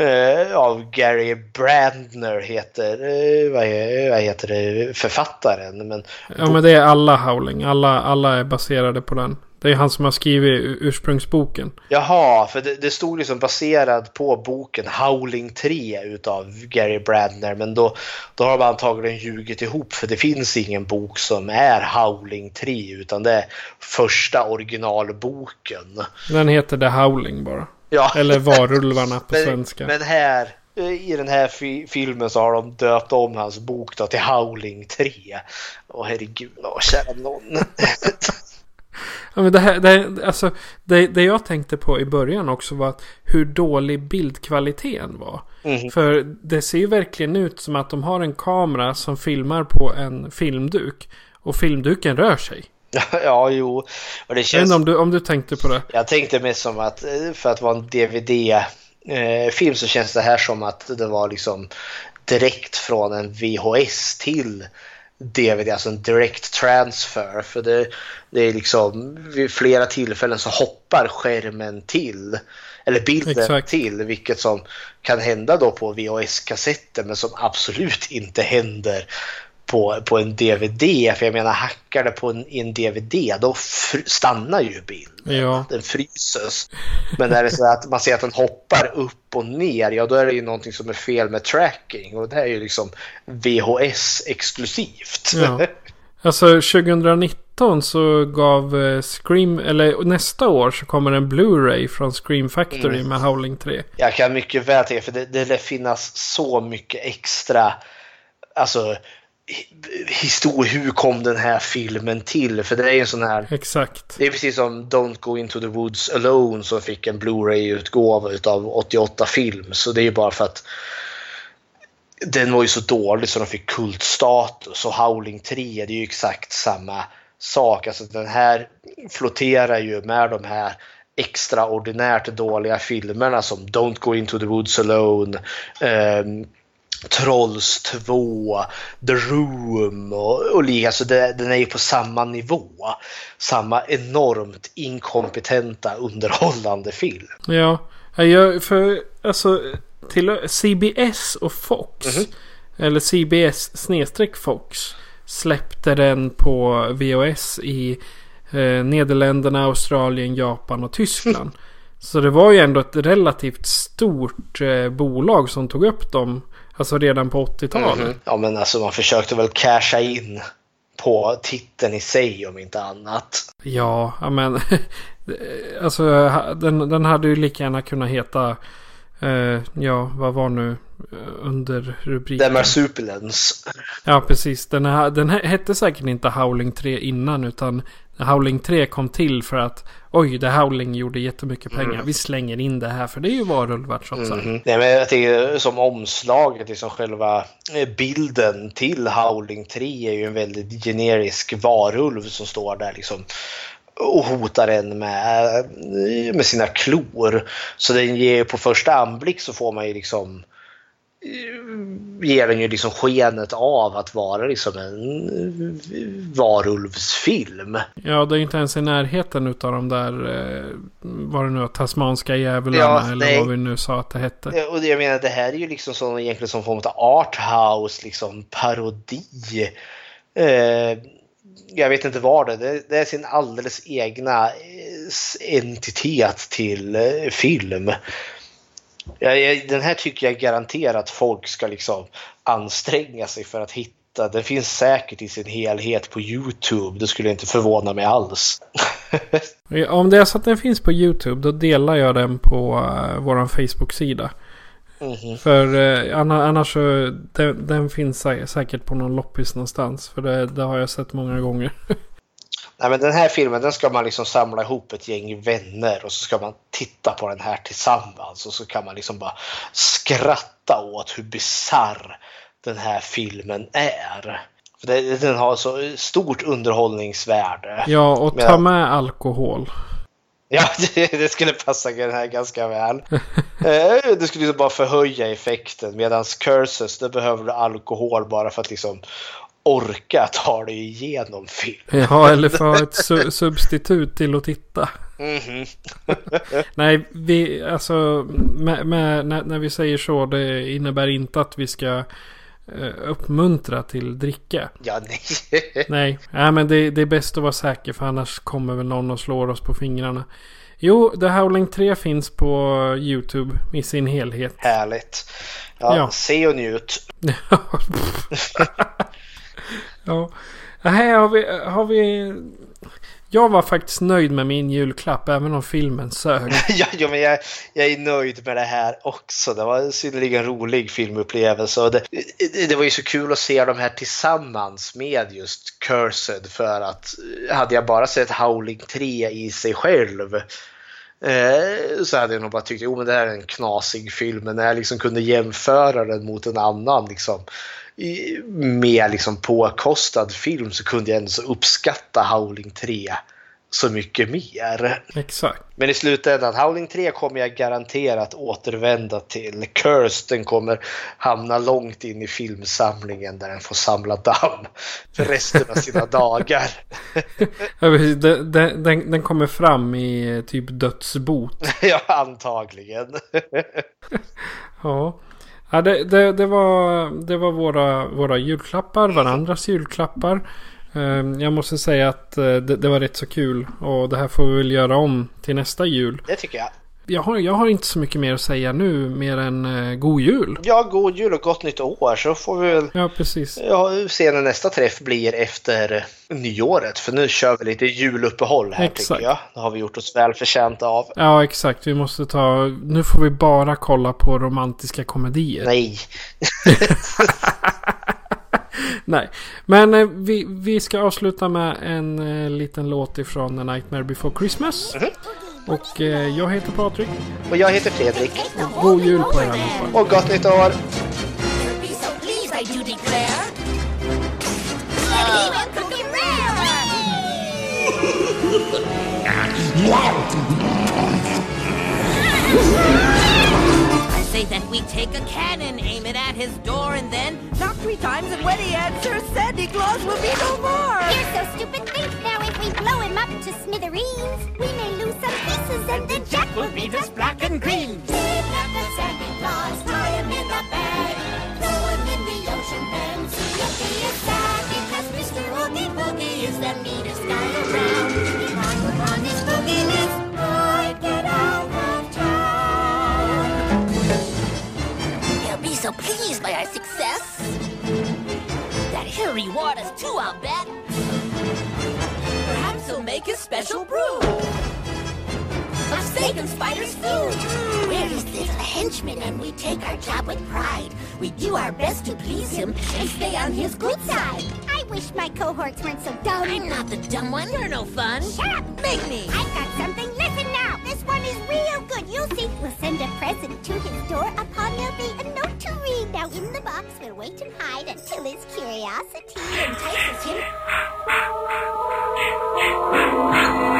Speaker 6: eh, av Gary Brandner heter, eh, vad, är, vad heter det, författaren. Men,
Speaker 5: ja men det är alla Howling, alla, alla är baserade på den. Det är han som har skrivit ursprungsboken.
Speaker 6: Jaha, för det, det stod liksom baserad på boken Howling 3 utav Gary Brandner. Men då, då har man antagligen ljugit ihop för det finns ingen bok som är Howling 3 utan det är första originalboken.
Speaker 5: Den heter The Howling bara.
Speaker 6: Ja.
Speaker 5: Eller Varulvarna på
Speaker 6: men,
Speaker 5: svenska.
Speaker 6: Men här i den här fi filmen så har de döpt om hans bok då till Howling 3. Åh herregud, åh kära någon.
Speaker 5: Ja, men det, här, det, alltså, det, det jag tänkte på i början också var att hur dålig bildkvaliteten var. Mm. För det ser ju verkligen ut som att de har en kamera som filmar på en filmduk. Och filmduken rör sig.
Speaker 6: Ja, jo.
Speaker 5: Och det känns... om, du, om du tänkte på det.
Speaker 6: Jag tänkte mest som att eh, för att vara en DVD-film eh, så känns det här som att det var liksom direkt från en VHS till DVD, alltså en direct transfer. För det, det är liksom vid flera tillfällen så hoppar skärmen till. Eller bilden Exakt. till, vilket som kan hända då på VHS-kassetter men som absolut inte händer på, på en DVD. För jag menar, hackar det på en, i en DVD då stannar ju bilden.
Speaker 5: Ja.
Speaker 6: Den fryses. Men när det är så att man ser att den hoppar upp och ner, ja då är det ju någonting som är fel med tracking. Och det här är ju liksom VHS exklusivt.
Speaker 5: Ja. Alltså 2019 så gav eh, Scream, eller nästa år så kommer en Blu-ray från Scream Factory
Speaker 6: Mm.
Speaker 5: med Howling 3.
Speaker 6: Jag kan mycket väl tänka, för det, det lär finnas så mycket extra, alltså historia, hur kom den här filmen till? För det är en sån här,
Speaker 5: Exakt.
Speaker 6: det är precis som Don't Go Into the Woods Alone som fick en Blu-ray-utgåva utav 88 film. Så det är ju bara för att den var ju så dålig så de fick kultstatus och Howling 3 det är ju exakt samma sak. Alltså den här flotterar ju med de här extraordinärt dåliga filmerna som Don't Go Into the Woods Alone, ehm, Trolls 2, The Room och, och lika. Alltså det, den är ju på samma nivå. Samma enormt inkompetenta underhållande film.
Speaker 5: Ja, Ja, jag, för alltså till CBS och Fox. Eller CBS snedstreck Fox. Släppte den på VHS i eh, Nederländerna, Australien, Japan och Tyskland. Så det var ju ändå ett relativt stort eh, bolag som tog upp dem. Alltså redan på 80-talet.
Speaker 6: Ja men alltså man försökte väl casha in på titeln i sig om inte annat.
Speaker 5: Ja, men alltså den, den hade ju lika gärna kunnat heta eh, ja, vad var nu eh, under rubriken?
Speaker 6: The Marsupilans.
Speaker 5: Ja, precis. Den, här, den här hette säkert inte Howling 3 innan utan Howling 3 kom till för att oj, The Howling gjorde jättemycket pengar. Vi slänger in det här för det är ju varulvar trots allt.
Speaker 6: Nej, men jag tänker som omslaget, liksom själva eh, bilden till Howling 3 är ju en väldigt generisk varulv som står där liksom och hotar en med, med sina klor. Så den ger på första anblick så får man ju liksom eh, ger den ju liksom skenet av att vara liksom en eh, varulvsfilm.
Speaker 5: Ja, det är inte ens i närheten utav de där, eh, vad det nu tasmanska djävularna
Speaker 6: Ja,
Speaker 5: eller
Speaker 6: nej.
Speaker 5: vad vi nu sa att det hette.
Speaker 6: Ja, Och jag menar det här är ju liksom som egentligen som form av arthouse, liksom parodi. Eh, jag vet inte vad det är. Det, är sin alldeles egna eh, entitet till eh, film. Den här tycker jag garanterat att folk ska liksom anstränga sig för att hitta. Den finns säkert i sin helhet på Youtube. Det skulle inte förvåna mig alls.
Speaker 5: Om det är så att den finns på YouTube då delar jag den på uh, vår Facebook-sida.
Speaker 6: Mhm.
Speaker 5: För eh, anna- annars så den, den finns sä- säkert på någon loppis någonstans. För det, det har jag sett många gånger.
Speaker 6: Nej, men den här filmen den ska man liksom samla ihop ett gäng vänner och så ska man titta på den här tillsammans och så kan man liksom bara skratta åt hur bizarr den här filmen är. För den har så stort underhållningsvärde.
Speaker 5: ja, och ta med alkohol.
Speaker 6: Ja, det, det skulle passa den här ganska väl. Eh, det skulle liksom bara förhöja effekten medan Curses, det behöver du alkohol bara för att liksom orka ta dig igenom film.
Speaker 5: Ja, eller för ett su- substitut till att titta.
Speaker 6: Mhm.
Speaker 5: Nej, vi, alltså med, med, när, när vi säger så, det innebär inte att vi ska eh, uppmuntra till dricka.
Speaker 6: Ja, nej.
Speaker 5: Nej, nej men det, det är bäst att vara säker för annars kommer väl någon och slår oss på fingrarna. Jo, The Howling 3 finns på YouTube i sin helhet.
Speaker 6: Härligt. Ja,
Speaker 5: Ja.
Speaker 6: Se och njut.
Speaker 5: ja. Här har vi, har vi... Jag var faktiskt nöjd med min julklapp även om filmen sög.
Speaker 6: ja, ja, men jag, jag är nöjd med det här också. Det var en synnerligen rolig filmupplevelse. Och det, det, var ju så kul att se de här tillsammans med just Cursed för att hade jag bara sett Howling 3 i sig själv eh, så hade jag nog bara tyckt att det här är en knasig film. Men när jag liksom kunde jämföra den mot en annan liksom, mer liksom påkostad film så kunde jag ändå så uppskatta Howling 3 så mycket mer.
Speaker 5: Exakt.
Speaker 6: Men i slutändan, Howling 3 kommer jag garanterat återvända till. Cursed den kommer hamna långt in i filmsamlingen där den får samla damm för resten av sina dagar.
Speaker 5: Den, den, den kommer fram i eh, typ dödsbot.
Speaker 6: ja, antagligen.
Speaker 5: Ja. Ja, det, det, det, var, det var våra, våra julklappar, varandras julklappar. Ehm, jag måste säga att eh, det, det var rätt så kul. Och det här får vi väl göra om till nästa jul.
Speaker 6: Det tycker jag.
Speaker 5: Jag har, jag har inte så mycket mer att säga nu, mer än eh, god jul.
Speaker 6: Ja, god jul och gott nytt år så får vi väl
Speaker 5: Ja, precis.
Speaker 6: ja, se när nästa träff blir efter nyåret. För nu kör vi lite juluppehåll här
Speaker 5: Exakt.
Speaker 6: tycker jag. Det har vi gjort oss väl förtjänta av.
Speaker 5: Ja, exakt. Vi måste ta... Nu får vi bara kolla på romantiska komedier.
Speaker 6: Nej.
Speaker 5: Nej. Men eh, vi, vi ska avsluta med en eh, liten låt ifrån A Nightmare Before Christmas. Och eh, jag heter Patrik.
Speaker 6: Och jag heter Fredrik.
Speaker 5: Och god jul på er allihopa.
Speaker 6: Och gott nytt år!
Speaker 9: Be so pleased, I do declare. Let him cookie I say that we take a cannon, aim it at his door, and then knock three times, and when he answers, Santa Claus will be no more.
Speaker 10: You're so stupid, think now if blow him up to smithereens, we may lose some pieces and then Jack will be just black and green.
Speaker 9: Kidnap the Santa Claus, tie him in a bag, throw him in the ocean, then see if he is sad because Mr. Oogie Boogie is the meanest guy around. If I on his boogie list, be so pleased by our success that he'll reward us too, I'll bet. This'll make a special brew of steak and spider's food. We're his little henchmen and we take our job with pride. We do our best to please him and stay on his good side.
Speaker 10: I wish my cohorts weren't so dumb.
Speaker 9: I'm not the dumb one. You're no fun.
Speaker 10: Shut up!
Speaker 9: Make me.
Speaker 10: I've got something. Listen now. This one is real good. You'll see. We'll send a present to his door. Upon there'll be a note to read. Now in the box, we'll wait and hide until his curiosity entices him.